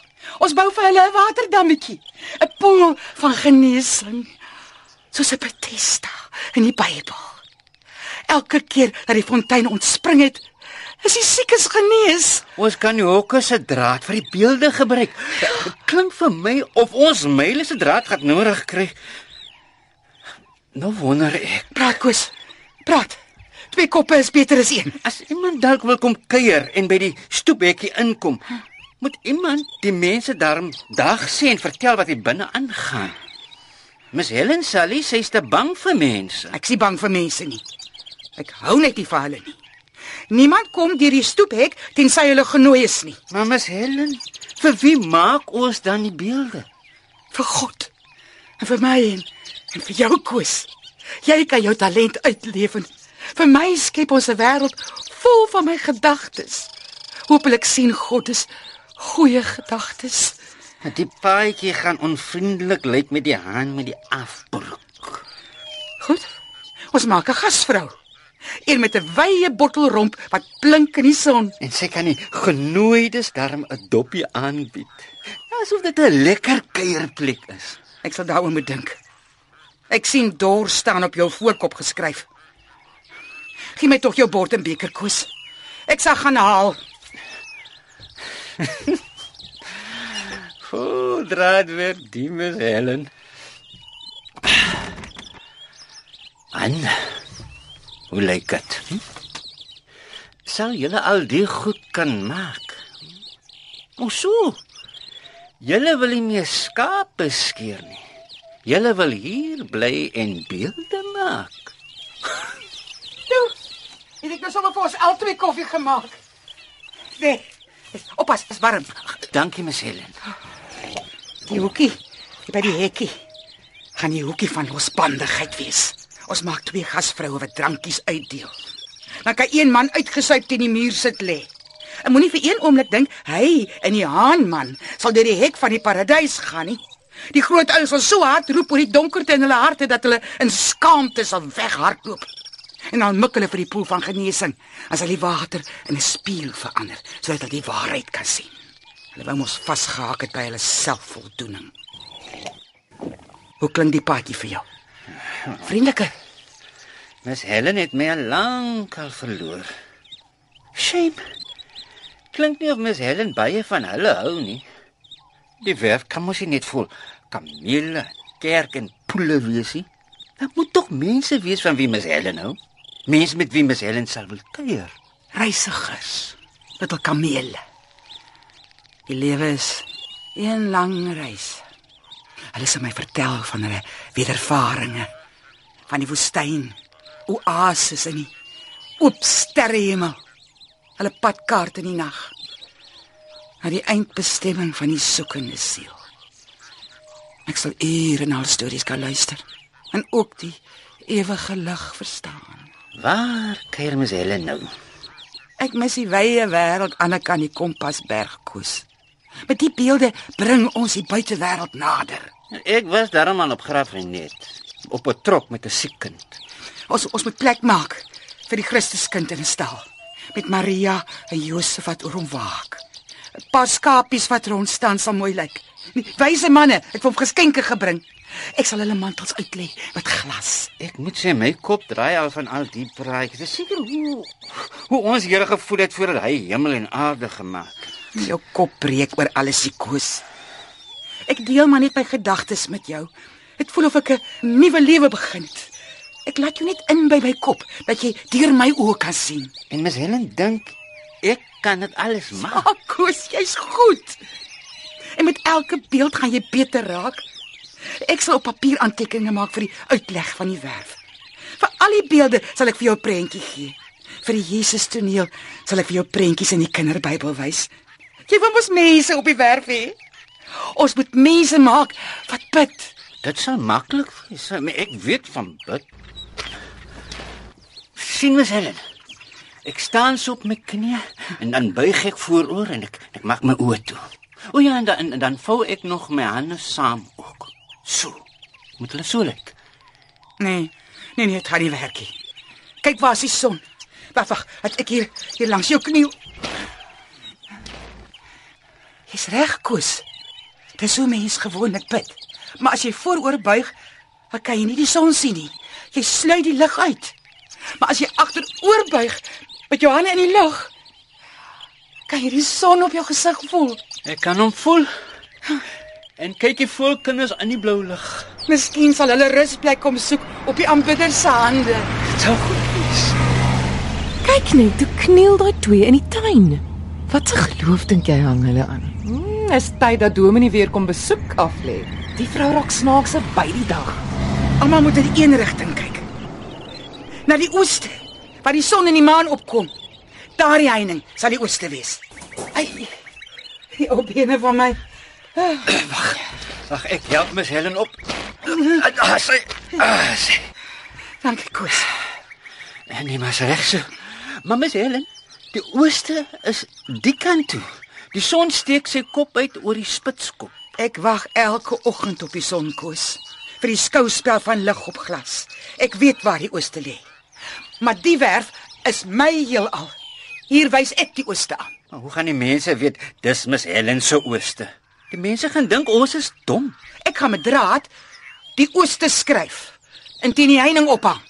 Ons bou vir hulle 'n waterdammetjie, 'n poel van genesing, soos 'n Bethesda in die Bybel. Elke keer dat die fontein ontspring het, is die siekes genees. Ons kan die hokke se draad vir die beelde gebruik. Dit klink vir my of ons myle se draad gaan nodig kry. Nou wonder ek, Praat Koos. Praat. Twee koppe is beter as een. as iemand dalk wil kom kuier en by die stoephekkie inkom, moet iemand die mense daarom dag sê en vertel wat hier binne aangaan. Miss Helen Sally sê sy's te bang vir mense. Ek nie bang vir mense nie. Ek hou net nie vir hulle nie. Niemand kom deur die stoephek tensy hulle genooi is nie. Maar Miss Helen, vir wie maak ons dan die beelde? Vir God. En vir my en, en vir jou Koos. Jy kan jou talent uitleef en vir my skep ons 'n wêreld vol van my gedagtes. Hoopelik sien God is goeie gedagtes. Die paadjie gaan onvriendelik lyk met die haan met die afbroek. Goed. Ons maak 'n gasvrou. Een met 'n wye bottel romp wat blink in die son. En sy kan die genooides darm 'n dopie aanbied. Asof dit 'n lekker kuierplek is. Ek sal daaroor moet dink. Ek sien dor staan op jou voorkop geskryf. Gee my tog jou bord en beker koes. Ek sal gaan haal. O, draad weer die mes Helen. An. Hoe lyk dit? Hm? Sal julle al die goed kan maak? O, so. Julle wil nie meer skape skeer nie. Julle wil hier bly en beelde maak. Het ek nou sommer vir ons al twee koffie gemaak? Nee. Oppas, is warm. Dankie, mes Helen. Die hoekie, hier by die hekkie. Gaan die hoekie van losbandigheid wees. Ons maak twee gasvroue wat drankies uitdeel. Dan kan een man uitgesuip teen die muur sit lê. En moenie vir een oomblik dink hy en die haanman sal deur die hek van die paradys gaan nie. Die groot uil sal so hard roep oor die donkerte in hulle harte dat hulle in skaamte sal weghardloop. En dan mik hulle vir die poel van genesing as hulle die water in 'n spieël verander sodat hulle die waarheid kan sien. Hulle wou mos vasgehak het by hulle selfvoldoening. Hoe klink die paadjie vir jou? Vriendeliker. Mes Helen het my al lank al verloor. Shame. Klink nie of Mes Helen baie van hulle hou nie. Die werf kan mos nie net vol kamele, kerk en poele wees nie. Daar moet tog mense wees van wie Mes Helen hou. Mense met wie Mes Helen sal wil kuier. Reisigers met hul kamele. Die lewe is een lang reis. Hulle sê my vertel van hulle wedervarings van die woestyn, oases in die oop sterrehemel. Hulle padkaart in die nag. Na die eindbestemming van die soekende siel. Ek sal ure na al stories kan luister en ook die ewige lig verstaan. Waar kuier Mes Helen nou? Ek mis die wye wêreld aan die kant die kompasberg koes. Met die beelde bring ons die buitewêreld nader. Ek was daarom al op Graafrenet, op 'n trok met 'n siek kind. Ons ons moet plek maak vir die Christuskind in 'n stal met Maria en Josef wat oor hom waak. Paar skapies wat rond staan sal mooi lyk. Wyse manne, ek het hom geskenke gebring. Ek sal hulle mantels uitlê met glas. Ek moet sê my kop draai al van al die praatjies. Dis seker hoe hoe ons Here gevoel het voordat hy hemel en aarde gemaak het. Jou kop breek oor allesikoos. Ek deel maar net my gedagtes met jou. Dit voel of ek 'n nuwe lewe begin het. Ek laat jou net in by my kop dat jy deur my oë kan sien. En Miss Helen dink ek kan dit alles maak. Ag, Koos, jy's goed. En met elke beeld gaan jy beter raak. Ek sal op papier aantekeninge maak vir die uitleg van die werf. Vir al die beelde sal ek vir jou 'n prentjie gee. Vir die Jesus toneel sal ek vir jou prentjies in die kinderbybel wys. Jy wil mos mense op die werf hê. Ons moet mense maak wat bid. Dit sal maklik wees, maar ek weet van bid. sien Miss Helen. Ek staan so op my knie en dan buig ek vooroor en ek ek maak my oë toe. O ja, en dan en dan vou ek nog my hande saam ook. So. Moet hulle so lyk. Nee, nee nee, dit gaan nie werk nie. Kyk waar is die son? Wag, wag, het ek hier hier langs jou knie. Jy's reg, Koos. Dis hoe mens gewoonlik bid. Maar as jy vooroor buig, dan kan jy nie die son sien nie. Jy sluit die lig uit. Maar as jy agteroor buig met jou hande in die lug, kan jy die son op jou gesig voel. Ek kan hom voel. En kyk die voelkinders in die blou lug. Miskien sal hulle rusplek kom soek op die aanbidder se hande. Dit sou goed wees. Kyk net, hoe kniel daai twee in die tuin. Wat 'n geloof dink jy hang hulle aan? Hmm, is tyd dat Dominee weer kom besoek aflê. Die vrou raak snaakse by die dag. Almal moet in een rigting kyk. Na die ooste, waar die son en die maan opkom. Daardie heining sal die ooste wees. Ai. Die ou bene van my. Wag, ek help Miss Helen op. Ah, sy. Ah, sy. Dankie, Koos. En nie maar reg so. Maar Miss Helen, die ooste is die kant toe. Die son steek sy kop uit oor die spitskop. Ek wag elke oggend op die sonkoes vir die skouspel van lig op glas. Ek weet waar die ooste lê. Maar die werf is my heelal. Hier wys ek die ooste aan. Maar hoe gaan die mense weet dis Miss Helen se ooste? Die mense gaan dink ons is dom. Ek gaan met draad die ooste skryf en teen die heining ophang.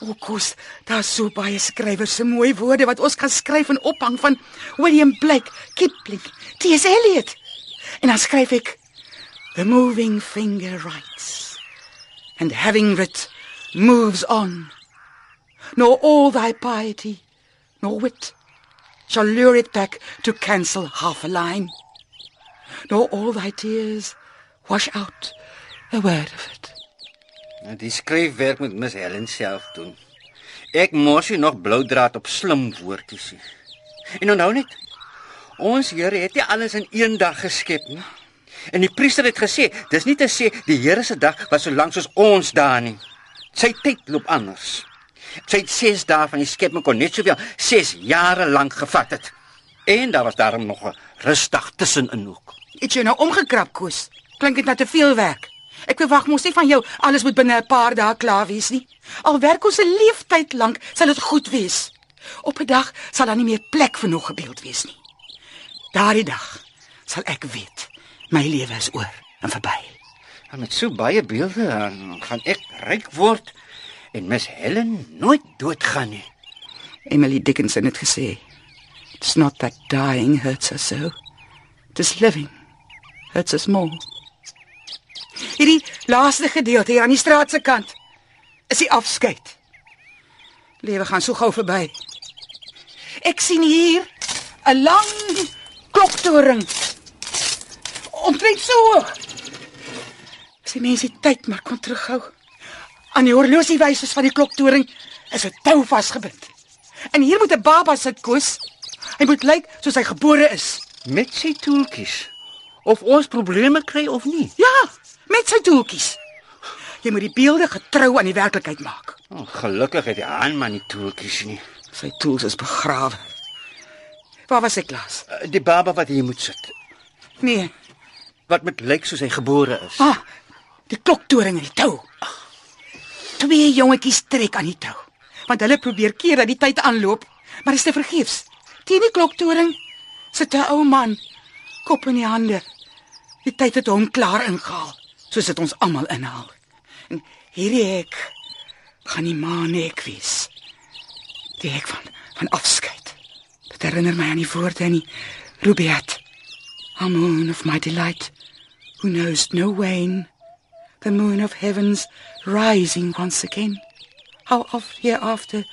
O, kos, daar's so baie skrywers se mooi woorde wat ons kan skryf en ophang van William Blake, Kipling, T.S. Eliot. En dan skryf ek The moving finger writes and having writ moves on. Nor all thy piety nor wit shall lure it back to cancel half a line. Nor all thy tears wash out a word of it. Nou die skryfwerk moet Miss Helen self doen. Ek mors nie nog blou draad op slim woordjies. En onthou net, ons Here het nie alles in een dag geskep nie. En die priester het gesê, dis nie te sê die Here se dag was so lank soos ons dae nie. Sy tyd loop anders. Sy het 6 dae van die skepping kon net soveel 6 jare lank gevat het. En daar was daarom nog 'n rustig tussenin ook. Het jy nou omgekrap, Koos? Klink dit nou te veel werk? Ek verwag mos nie van jou alles moet binne 'n paar dae klaar wees nie. Al werk ons 'n leeftyd lank, sal dit goed wees. Op 'n dag sal daar nie meer plek vir nog 'n beeld wees nie. Daardie dag sal ek weet my lewe is oor en verby. En met so baie beelde dan gaan ek ryk word en Miss Helen nooit doodgaan nie. Emily Dickinson het gesê, "It's not that dying hurts us so. It's living hurts us more." Hierdie laaste gedeelte hier aan die straat se kant is die afskeid. Lewe gaan so gou verby. Ek sien hier 'n lang kloktoring. Omtrent so hoog. As die mense tyd maar kon terughou. Aan die horlosiewysers van die kloktoring is 'n tou vasgebind. En hier moet 'n baba sit kos. Hy moet lyk soos hy gebore is. Met sy toeltjies. Of ons probleme kry of nie. Ja, met sy toeltjies. Jy moet die beelde getrou aan die werklikheid maak. Oh, gelukkig het die aanman nie toeltjies nie. Sy tools is begrawe. Waar was ek laas? Uh, Die baba wat hier moet sit. Nee, Wat met lyk soos hy gebore is. ah, die kloktoring en die tou. Twee jongetjies trek aan die tou. Want hulle probeer keer dat die tyd aanloop, maar dit is te vergeefs. Teen die kloktoring sit 'n ou man, kop in die hande. Die tyd het hom klaar ingehaal, soos dit ons almal inhaal. En hierdie hek gaan die maan hek wees. Die hek van van afskeid. Dit herinner my aan die woorde in die Rubaiyat. A moon of my delight, who knows no wane, the moon of heavens rising once again. How oft hereafter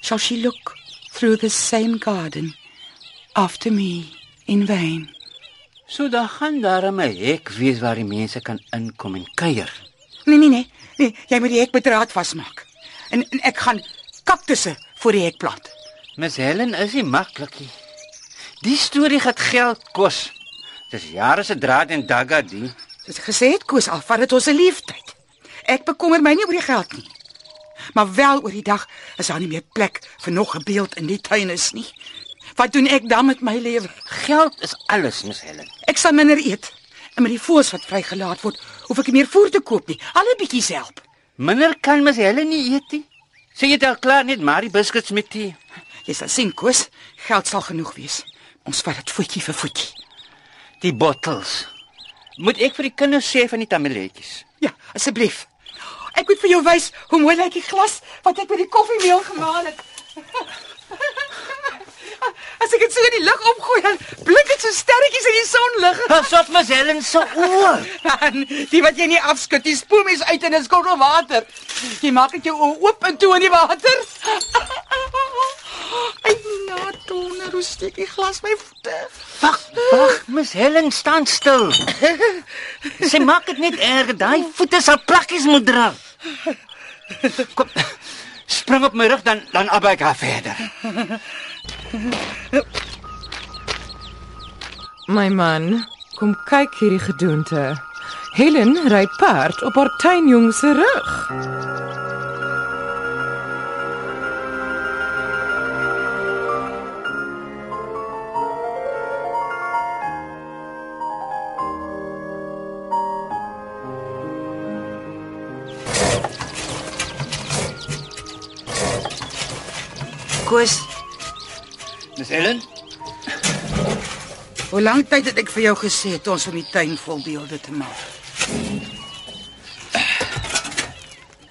shall she look through the same garden after me in vain? So daar gaan daar 'n hek wees waar die mense kan inkom en kuier. Nee nee nee, nee, jy moet die hek met draad vasmaak. En, en ek gaan kaktusse voor die hek plant. Miss Helen is nie maklik nie. Die storie gaan geld kos. Dis jare se draad en dagga die. Dis gesê het koes af, vat dit ons 'n leeftyd. Ek bekommer my nie oor die geld nie. Maar wel oor die dag is daar nie meer plek vir nog 'n beeld in die tuin is nie. Wat doen ek dan met my lewe? Geld is alles, Miss Helen. Ek sal minder eet. En met die voëls wat vrygelaat word, hoef ek nie meer voer te koop nie. Al 'n bietjie help. Minder kan Miss Helen nie eet nie. Sê jy dalk klaar net maar die biscuits met tee. Jy sal sien, Koos, geld sal genoeg wees. Ons vat dit voetjie vir voetjie. Die bottels. Moet ek vir die kinders sê van die tamiletjies? Ja, asseblief. Ek moet vir jou wys hoe mooi lyk die glas wat ek met die koffiemeel gemaak het. As ek dit so in die lug opgooi, dan blink dit so sterretjies in die sonlig. Op Miss Helen se oë. En die wat jy nie afskud, jy spoel mens uit in 'n skottel water. Jy maak dit jou oë oop en toe in die water. Ai, nou donder, hoe steek die glas my voete? Wag, wag, Miss Helen staan stil. Sy maak dit net erger. Daai voete sal plakkies moet dra. Kom. Spring op my rug dan dan albei gaan verder. My man, kom kyk hierdie gedoente. Helen ry perd op haar tuinjong se rug. Koos, Dis Ellen. hoe lank tyd het ek vir jou gesê het ons om die tuin vol beelde te maak?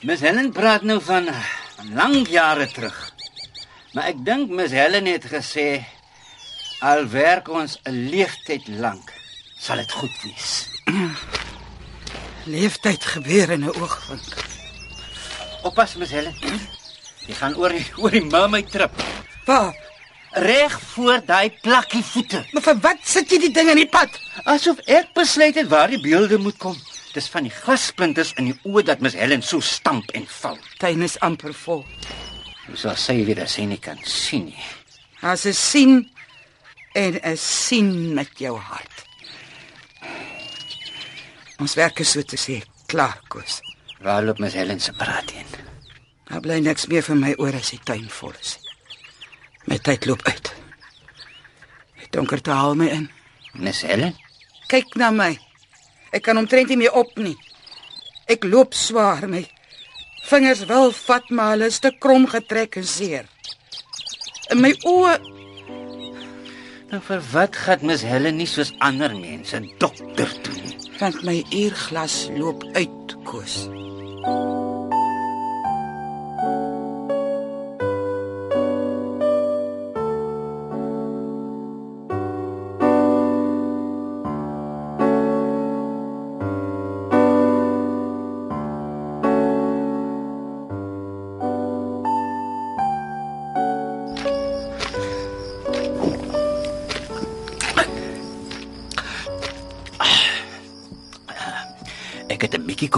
Miss Helen praat nou van van lank jare terug. Maar ek dink Miss Helen het gesê al werk ons 'n leeftyd lank, sal dit goed wees. Leeftyd gebeur in 'n oogwink. Oppas Miss Helen. Jy gaan oor die oor die mermaid trip. Pa, Reg voor daai plakkie voete. maar vir wat sit jy die ding in die pad? Asof ek besluit het waar die beelde moet kom. Dis van die glassplinters in die oë dat Miss Helen so stamp en val. Tuin is amper vol. Hoe sal sy weer as sy nie kan sien nie? As 'n sien en 'n sien met jou hart. Ons werk is so te sê klaar, Koos. Waar loop Miss Helen se praat heen? Daar bly niks meer vir my oor as die tuin vol is. My tyd loop uit. Die donkerte haal my in. Miss Helen? Kyk na my. Ek kan omtrent nie meer op nie. Ek loop swaar my. Vingers wil vat maar hulle is te krom getrek en seer. In my oë, Nou vir wat gaan Miss Helen nie soos ander mense dokter toe nie? want my uurglas loop uit, Koos.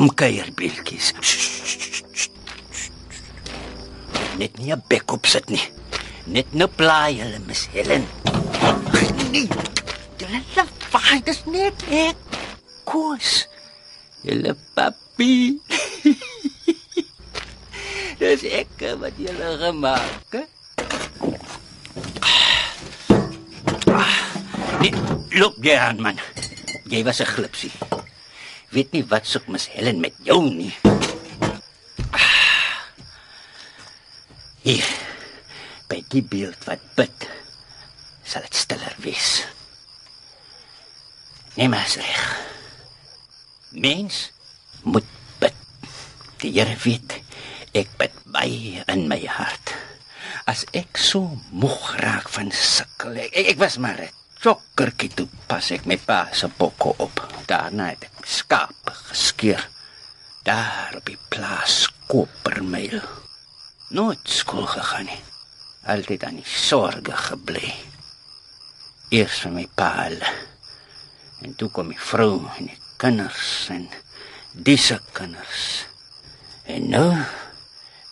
Kom kuier, beeltjies. Net nie 'n bek op sit nie. Net nou plaai hulle Miss Helen. Nee. Julle lafaai, dis net ek. Koos. Julle papi. dis ek wat julle gemaak het. Nee, loop jy aan man. Jy was 'n glipsie. Weet nie wat soek Miss Helen met jou nie. Hier. By die beeld wat bid, sal dit stiller wees. Neem as reg. Mens moet bid. Die Here weet ek bid baie in my hart. As ek so moeg raak van sukkel, ek, ek, was maar 'n chokkertjie toe pas ek my pa se bokke op. Daarna het ek skape geskeur. Daar op die plaas Kopermeil. Nooit skool gegaan nie. Altyd aan die sorge gebly. Eers vir my pa hulle. En toe kom die vrou en die kinders en disse kinders. En nou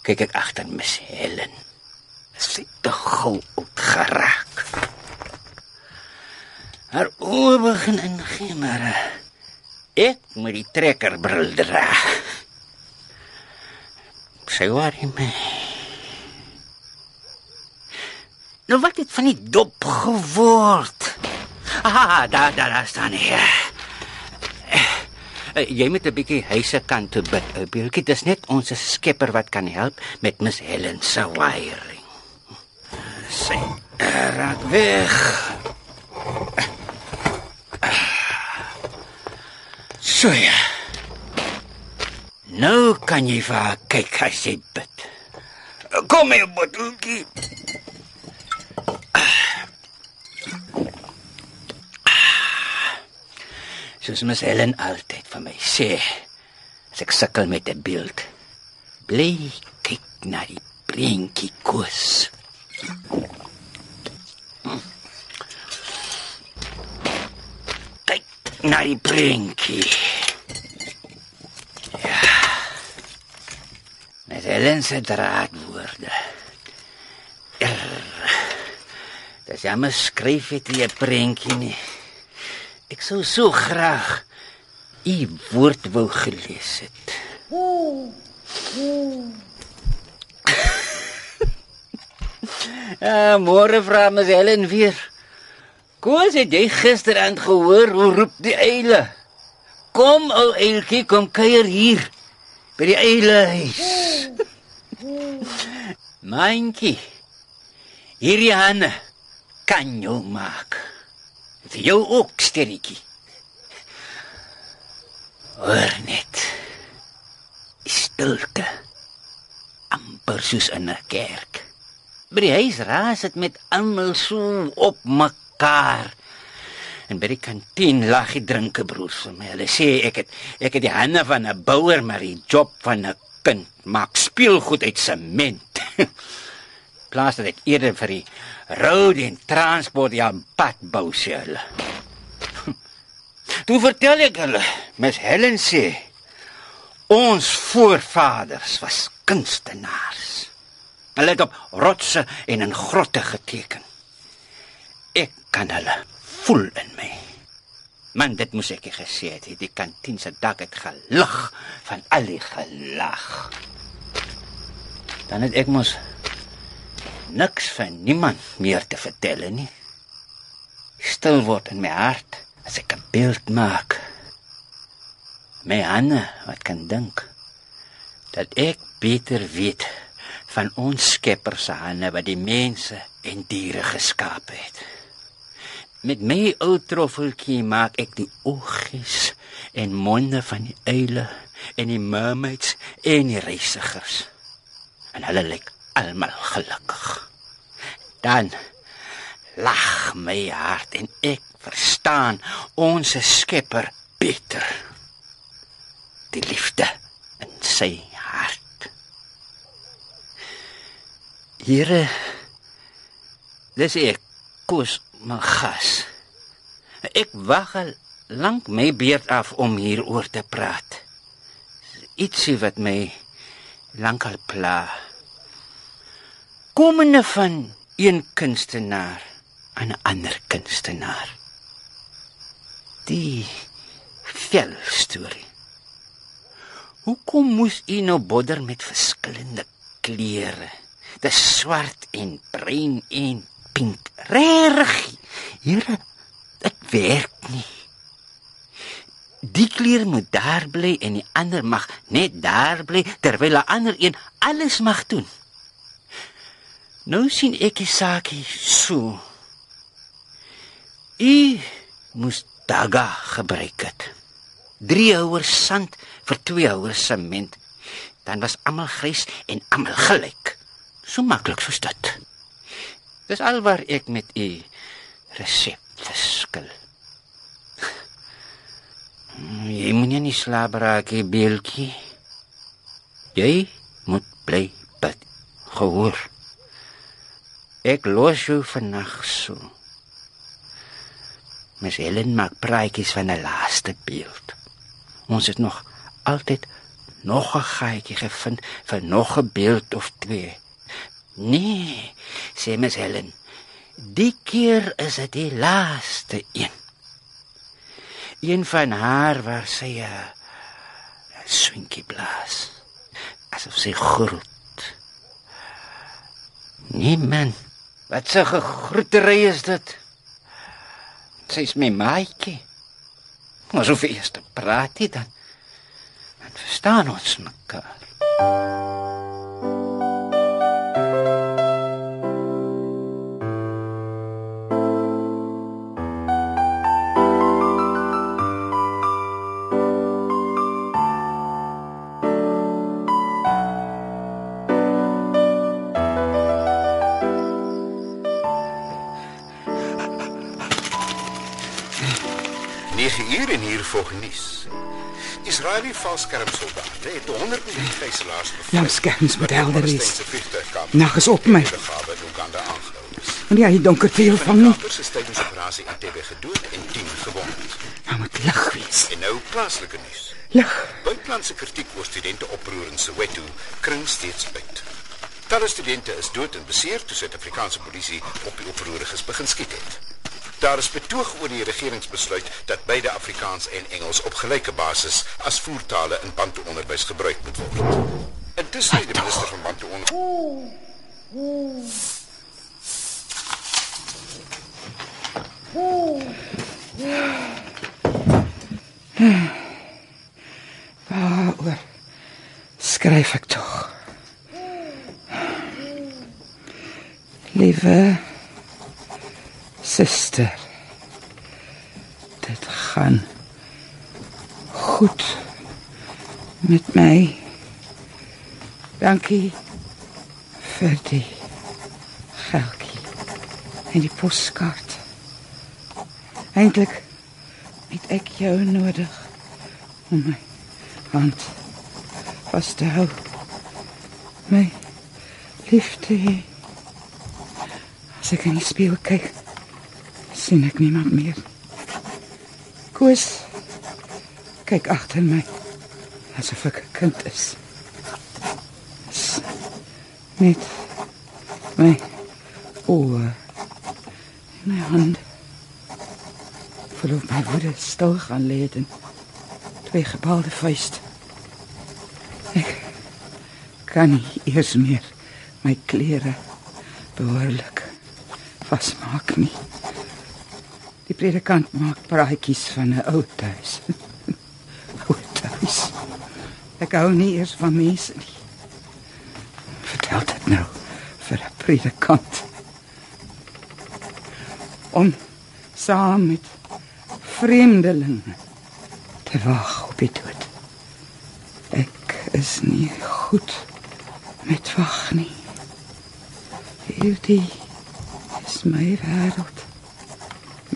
kyk ek agter Miss Helen. Sy het te gou uitgeraak. Haar oë begin eh, ek moet die trekkerbril dra. Sy worry my. Nou wat het van die dop geword? Ah, daar daar daar staan hy. Uh, jy moet 'n bietjie huise kant toe bid. Bietjie dis net ons skepper wat kan help met Miss Helen se wiring. Sy raak weg. So ja. Nou kan jy vir haar kyk as jy bid. Kom hier, botteltjie. Soos Miss Helen altyd vir my sê, as ek sukkel met 'n beeld, bly kyk na die prentjie koes. Kyk na die prentjie. Ja. Met Helen se draadwoorde. Er. Dis jammer skryf het jy 'n prentjie nie. Ek sou so graag u woord wou gelees het. Ah, môre vra mes Helen weer. Koos het jy gisterand gehoor hoe roep die eile? Kom ou eiltjie, kom kuier hier by die eile huis. Myntjie. Hierdie hande kan jou maak. Vir jou ook, sterretjie. Hoor net. Stilte. amper soos in 'n kerk. By die huis raas dit met almal so op mekaar. En by die kantien lag die drinkebroers vir my. Hulle sê ek het ek het die hande van 'n bouer maar die job van 'n kind. Maak speelgoed uit sement. Plaas dit eerder vir die road en transport ja pad bou sê hulle. Toe vertel ek hulle, Miss Helen sê ons voorvaders was kunstenaars. Hulle het op rotse en in grotte geteken. Ek kan hulle voel in my. Man, dit moes ek gesê het. Die kantien se dak het gelag van al die gelag. Dan het ek mos niks van niemand meer te vertel nie. Stil word in my hart as ek 'n beeld maak. My Anne, wat kan dink dat ek beter weet van ons Skepper se hande wat die mense en diere geskaap het. Met my ou troffeltjie maak ek die oogies en monde van die uile en die mermaids en die reisigers. En hulle lyk almal gelukkig. Dan lag my hart en ek verstaan ons Skepper beter. Die liefde in sy hart. Here Dis ek kos my gas. Ek wag al lank my beurt af om hieroor te praat. Ietsie wat my lankal pla. Komende van een kunstenaar aan 'n ander kunstenaar. Die vel storie. Hoekom moes u nou bodder met verskillende kleure? Dis swart en bruin en pink. Reg. Here, dit werk nie. Die kleur moet daar bly en die ander mag net daar bly terwyl 'n ander een alles mag doen. Nou sien ek die saakie so. U moes daga gebruik het. 3 houers sand vir 2 houers sement. Dan was almal grys en almal gelyk. So maklik soos dit. Dis alwaar ek met u resep verskil. Jy moet nie slaap raak, Bieltjie. Jy moet bly bid. Gehoor. Ek los jou vannag so. Mes Helen maak praatjies van 'n laaste beeld. Ons het nog altyd nog 'n gaatjie gevind vir nog 'n beeld of twee. Nee, sê mes Helen. Die keer is dit die laaste een. Een van haar waar sy 'n swinkie blaas. Asof sy groet. Nee man, wat 'n gegroetery is dit? Sy's my maatjie. So vir eers te praat jy dan. Dan verstaan ons mekaar. Uur en hier volg nuus. Israeliese valskermsoldate het 100 miljoen gijslaars bevry. Jou skerms moet helder vliegtuigkamp Nag is op my. In. Want ja, die donker veel van nie. Kapers is tydens operasie Entebbe gedood en 10 gewond. Nou moet lig wees. En nou plaaslike nuus. Lig. Buitelandse kritiek oor studente oproer in Soweto kring steeds uit. Talle studente is dood en beseer toe Suid-Afrikaanse polisie op die oproeriges begin skiet het. Daar is betoog oor die regeringsbesluit dat beide Afrikaans en Engels op gelyke basis as voertale in Bantu onderwys gebruik moet word. Intussen het die minister van onderwys Waaroor skryf ek tog? Suster. Dit gaan goed met my. Dankie vir die geldjie en die poskaart. Eintlik het ek jou nodig om my hand vas te hou. My liefde. As ek in die spieël kyk, sien ek niemand meer. Koos kyk agter my asof ek 'n kind is. is net my oë en my hand op my woede stil gaan lê en twee gebalde vuiste. Ek kan nie eers meer my klere behoorlik vasmaak nie. Predikant maak praatjies van 'n ou huis. ou huis. Ek hou nie eers van mense nie. Vertel dit nou vir 'n predikant. Om saam met vreemdelinge te wag op die dood. Ek is nie goed met wag nie. Hierdie is my wêreld.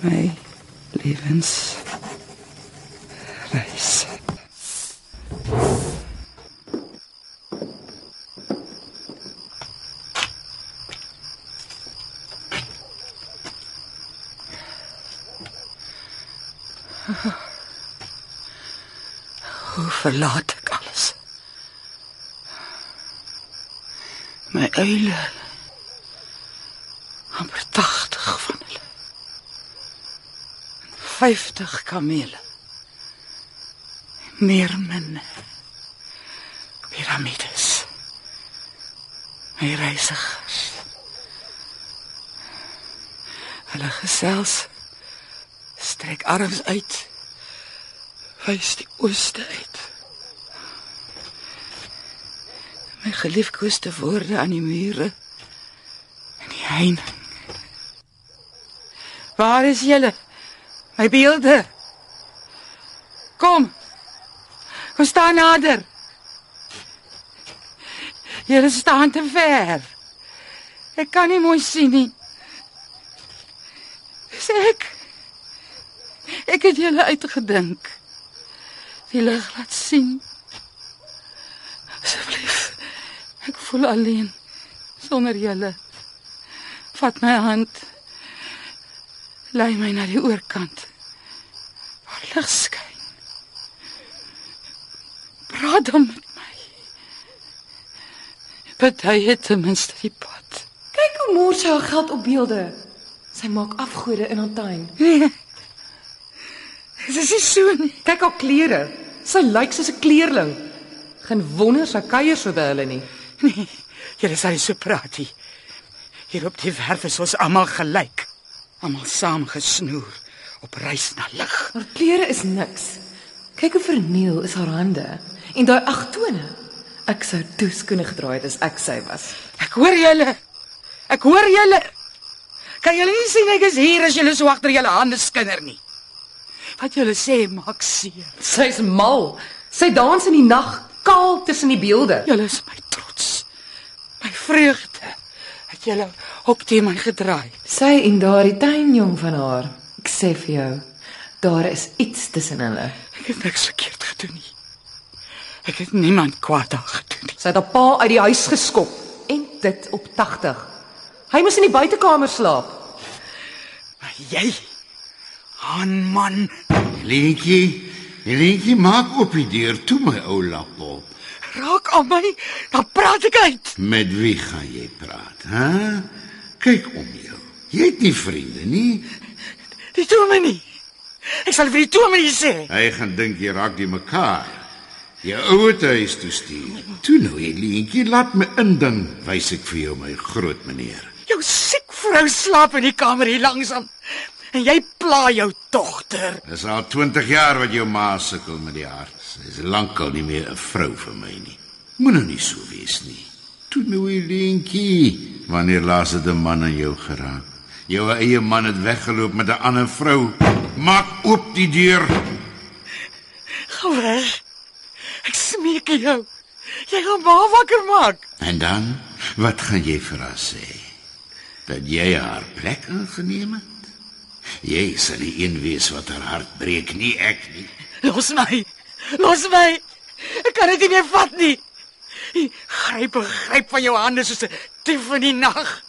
My lewens reis. Hoe verlaat ek alles? My eile amper 80 van hulle. 50 kamele. Meermin. Piramides. My reisigers. Hulle gesels strek arms uit. Wys die ooste uit. My geliefkoeste woorde aan die mure en die heining. Waar is julle? My beelde. Kom. Kom staan nader. Julle staan te ver. Ek kan nie mooi sien nie. Dis ek. Ek het julle uitgedink. Die lig laat sien. Asseblief. Ek voel alleen sonder julle. Vat my hand. Lei my na die oorkant. Waar lig skyn. Praat dan met my. Party het ten minste die pad. Kyk hoe mors sy haar geld op beelde. Sy maak afgode in haar tuin. Nee. Dis is so nie. Kyk haar klere. Sy lyk soos 'n kleerling. Geen wonder sy kuier so by hulle nie. Nee. Julle sal nie so praat nie. Hier op die werf is ons almal gelyk. Almal saam gesnoer op reis na lig. Haar klere is niks. Kyk hoe verniel is haar hande en daai ag tone. Ek sou toeskoene gedra het as ek sy was. Ek hoor julle. Ek hoor julle. Kan julle nie sien ek is hier as julle so agter julle hande skinder nie? Wat julle sê maak seer. Sy's mal. Sy dans in die nag kaal tussen die beelde. Julle is my trots. My vreugde. Het julle ook teen my gedraai. Sy en daardie tuinjong van haar. Ek sê vir jou, daar is iets tussen hulle. Ek het niks verkeerd gedoen nie. Ek het niemand kwaad aan gedoen nie. Sy het haar pa uit die huis geskop en dit op 80. Hy moes in die buitekamer slaap. Maar jy, Han man, Lentjie, Lentjie maak op die deur toe my ou lapop. Raak aan my, dan praat ek uit. Met wie gaan jy praat, hè? Kyk om jou. Jy het nie vriende nie. Die dominee. Ek sal vir die dominee sê. Hy gaan dink jy raak die mekaar. Jou ouer huis toe stuur. Toe nou, Lentjie, laat my inding, wys ek vir jou my groot meneer. Jou siek vrou slaap in die kamer hier langsam. En jy pla jou dogter. Dis al 20 jaar wat jou ma sukkel met die hart. Sy is lankal nie meer 'n vrou vir my nie. Moenie nie so wees nie. Toe nou Elentjie, wanneer laas het 'n man aan jou geraak? Jou eie man het weggeloop met 'n ander vrou. Maak oop die deur. Gaan weg. Ek smeek jou. Jy gaan ma wakker maak. En dan, wat gaan jy vir haar sê? Dat jy haar plek ingeneem het? Jy sal die een wees wat haar hart breek, nie ek nie. Los my. Los my. Ek kan dit nie meer vat nie. Gryp gryp van jou hande soos 'n dief in die nag.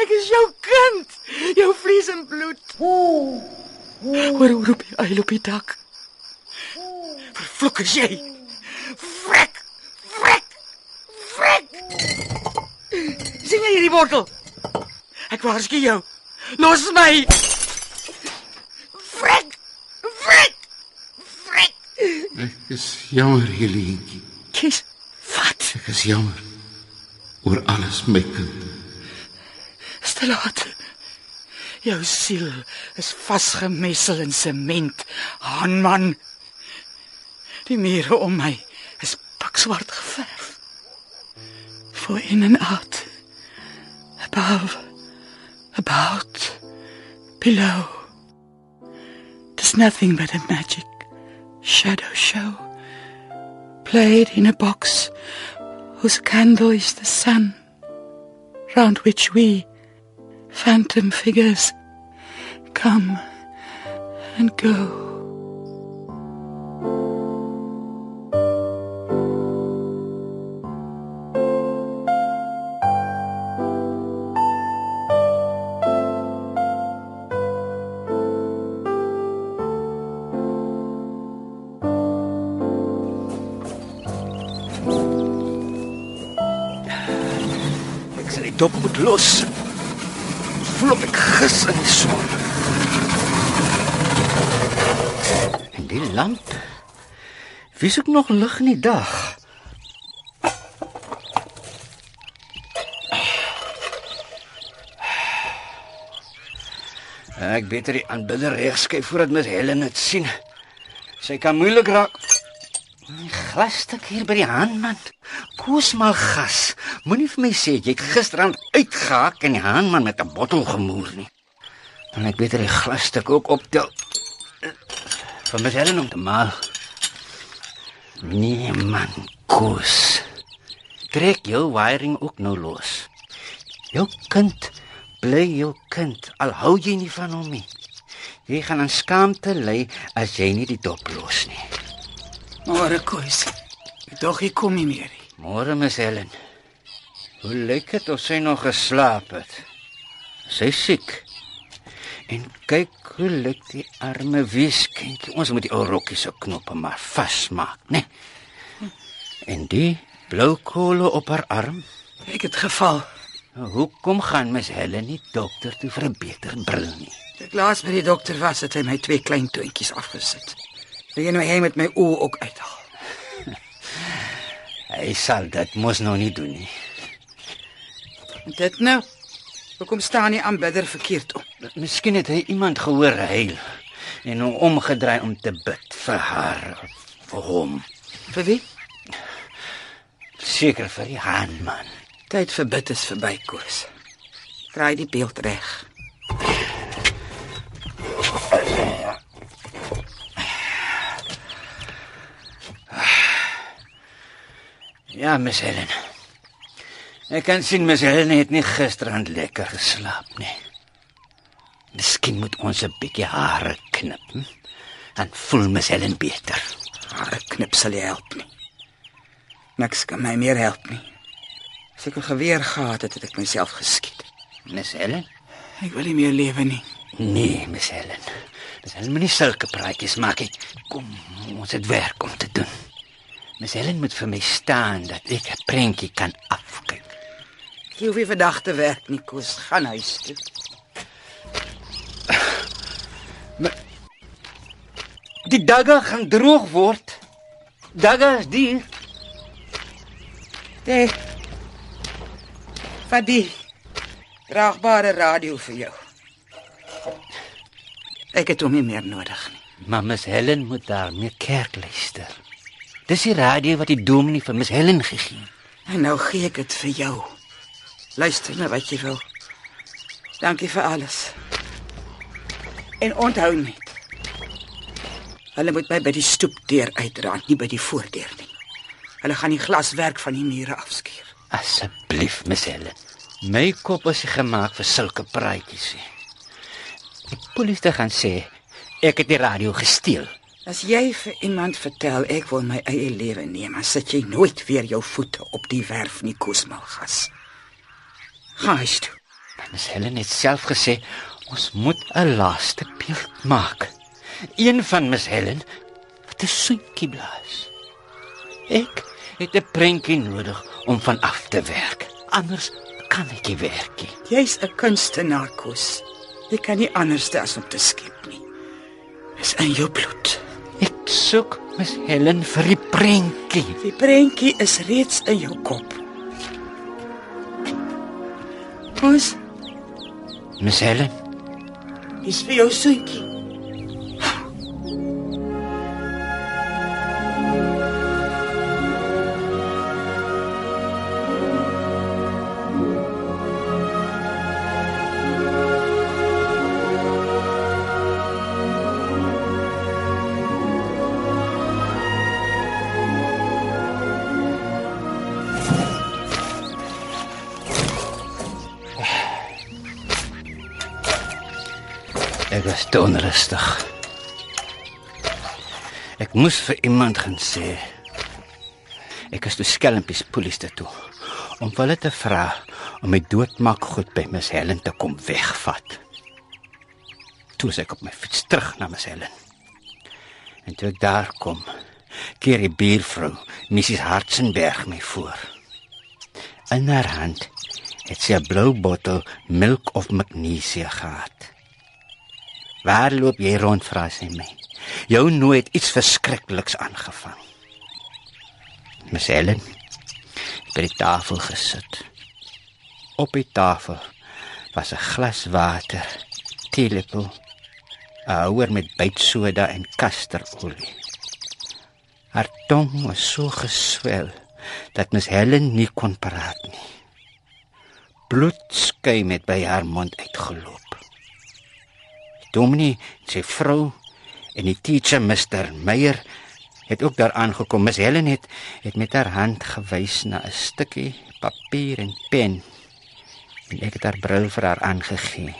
Ek is jou kind, jou vlees en bloed. Hoor hoe roep jy uil op die dak? Vervloek is jy. Vrek. Vrek. Vrek. sien jy hierdie wortel? Ek waarsku jou. Los my. Vrek. Vrek. Vrek. Ek is jammer, Helentjie. Kies. Wat? Ek is jammer oor alles, my kind. Is te laat. Jou siel is vasgemessel in sement, Hanman. Die mure om my is pikswart geverf. For in and out. Above. About. Below. There's nothing but a magic shadow show. Played in a box whose candle is the sun, round which we, phantom figures, come and go. Dop moet los. Voel op ek gis in die son. En die lamp. Wie soek nog lig in die dag? Ek beter die aanbidder regskyf voordat Miss Helen dit sien. Sy kan moeilik raak. Die glasstuk hier by die handman. Koos maar gas. Moenie vir my sê jy het gisterand uitgehaak en die handman met 'n bottel gemoer nie. Dan ek beter die glasstuk ook optel. Vir my Helen om te maal. Nee man, koos. Trek jou wiring ook nou los. Jou kind bly jou kind al hou jy nie van hom nie. Jy gaan aan skaamte ly as jy nie die dop los nie. Môre koes. Dog ek kom nie meer. nie. Môre Miss Helen. Hoe lyk dit of sy nog geslaap het? Sy siek. En kyk hoe lyk die arme weeskindjie. Ons moet die ou rokkie se knoppe maar vasmaak, né? Nee? En die blou kole op haar arm. Ek het geval. Nou, Hoekom gaan Miss Helen nie dokter toe vir 'n beter bril nie? Ek laas by die dokter was het hy my twee klein toontjies afgesit. Wil jy nou hy met my oë ook uithaal? Hy sal dit mos nou nie doen nie. Dit nou. Hoekom staan die aanbidder verkeerd op? Miskien het hy iemand gehoor huil en hom omgedraai om te bid vir haar, vir hom. Vir wie? Seker vir die handman. Tyd vir bid is verby, Koos. Draai die beeld reg. Ja, Miss Helen. Ek kan sien Miss Helen het nie gisterand lekker geslaap nie. Miskien moet ons 'n bietjie hare knip. Hm? Dan voel Miss Helen beter. Hare knip sal help nie. Niks kan my meer help nie. As ek 'n geweer gehad het, het ek myself geskiet. Miss Helen? Ek wil nie meer lewe nie. Nee, Miss Helen. Miss Helen moenie sulke praatjies maak nie. Kom, ons het werk om te doen. Miss Helen moet vir my staan dat ek 'n prentjie kan afkyk. Jy hoef nie vandag te werk nie, Koos. Gaan huis toe. Die dagga gaan droog word. Dagga is dier. Hey. Vat die draagbare radio vir jou. Ek het hom nie meer nodig nie. Maar Miss Helen moet daar meer kerk luister. Dis die radio wat die dominee vir Miss Helen gegee het. En nou gee ek dit vir jou. Luister na wat jy wil. Dankie vir alles. En onthou net. Hulle moet my by die stoepdeur uitdra, nie by die voordeur nie. Hulle gaan die glaswerk van die mure afskeer. Asseblief, Miss Helen. My kop is gemaak vir sulke praatjies. Die polisie gaan sê ek het die radio gesteel. As jy vir iemand vertel ek wil my eie lewe neem, dan sit jy nooit weer jou voete op die werf nie, Koosmalgas. Gaan huis toe. Miss Helen het self gesê ons moet 'n laaste beeld maak. Een van Miss Helen wat 'n soentjie blaas. Ek het 'n prentjie nodig om van af te werk. Anders kan ek nie werk nie. Jy's 'n kunstenaar, Koos. Jy kan nie anders as om te skep nie. Dis in jou bloed. Ek soek Miss Helen vir die prentjie. Die prentjie is reeds in jou kop. Koos, Miss Helen, dis vir jou soentjie. Ek was te onrustig. Ek moes vir iemand gaan sê. Ek is toe skelmpies polisie toe om hulle te vra om my doodmaak goed by Miss Helen te kom wegvat. Toe is ek op my fiets terug na Miss Helen. En toe ek daar kom, keer die buurvrou, Mrs Hartzenberg my voor. In haar hand het sy 'n blou bottel milk of magnesia gehad. Waar loop jy rond, vra sy my. Jou nooit iets verskrikliks aangevang. Miss Helen het by die tafel gesit. Op die tafel was 'n glas water, teelepel, 'n houer met bytsoda en kasterolie. Haar tong was so geswel dat Miss Helen nie kon praat nie. Bloedskuim het by haar mond uitgeloop. Dominee, sy vrou en die teacher Mr Meyer het ook daar aangekom. Miss Helen het het met haar hand gewys na 'n stukkie papier en pen. En ek het haar bril vir haar aangegee.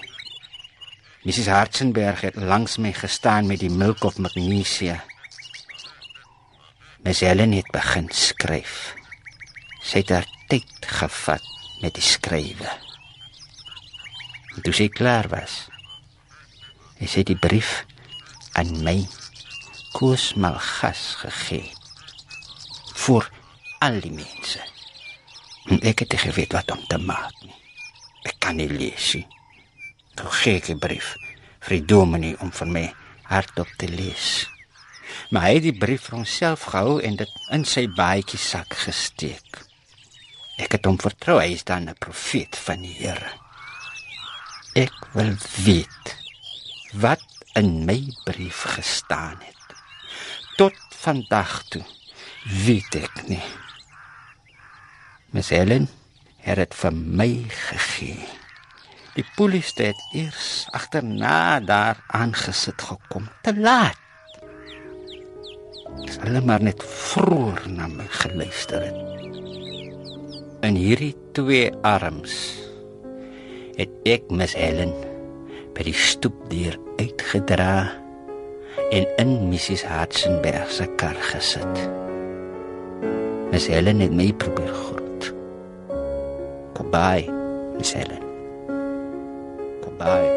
Mrs Hartzenberg het langs my gestaan met die milk of magnesia. Miss Helen het begin skryf. Sy het haar tyd gevat met die skrywe. En toe sy klaar was, het sy die brief aan my Koos Malgas gegee vir al die mense. En ek het geweet wat om te maak nie. Ek kan nie lees nie. Toe gee ek 'n brief vir die dominee om vir my hardop te lees. Maar hy het die brief vir homself gehou en dit in sy baadjie sak gesteek. Ek het hom vertrou, hy is dan 'n profeet van die Here. Ek wil weet wat in my brief gestaan het. Tot vandag toe weet ek nie. Miss Helen het dit vir my gegee. Die polisie het eers agterna daar aangesit gekom te laat. Dis hulle maar net vroeër na my geluister het. In hierdie twee arms het ek Miss Helen by die stoepdeur uitgedra en in Mrs Hartzenberg se kar gesit. Miss Helen het my probeer groet. Goodbye, Miss Helen. Goodbye.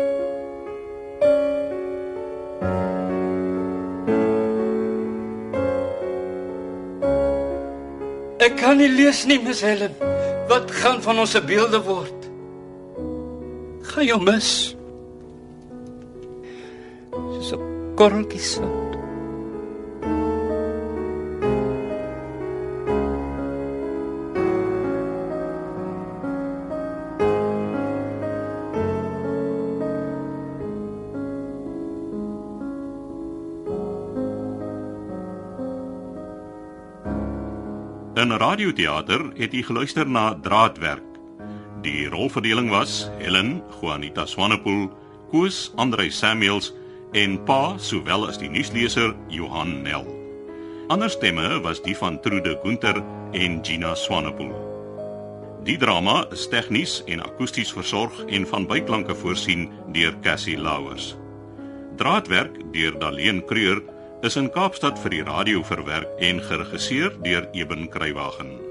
Ek kan nie lees nie, Miss Helen. Wat gaan van ons beelde word? Gaan jou mis. So korreltjie sout. In radioteater het jy geluister na Draadwerk. Die rolverdeling was Helen Juanita Swanepoel, Koos Andrei Samuels en pa sowel as die nuusleser Johan Nel. Ander stemme was die van Trude Gunter en Gina Swanepoel. Die drama is tegnies en akoesties versorg en van byklanke voorsien deur Cassie Louwers. Draadwerk deur Daleen Creur is in Kaapstad vir die radio verwerk en geregisseer deur Eben Kruiwagen.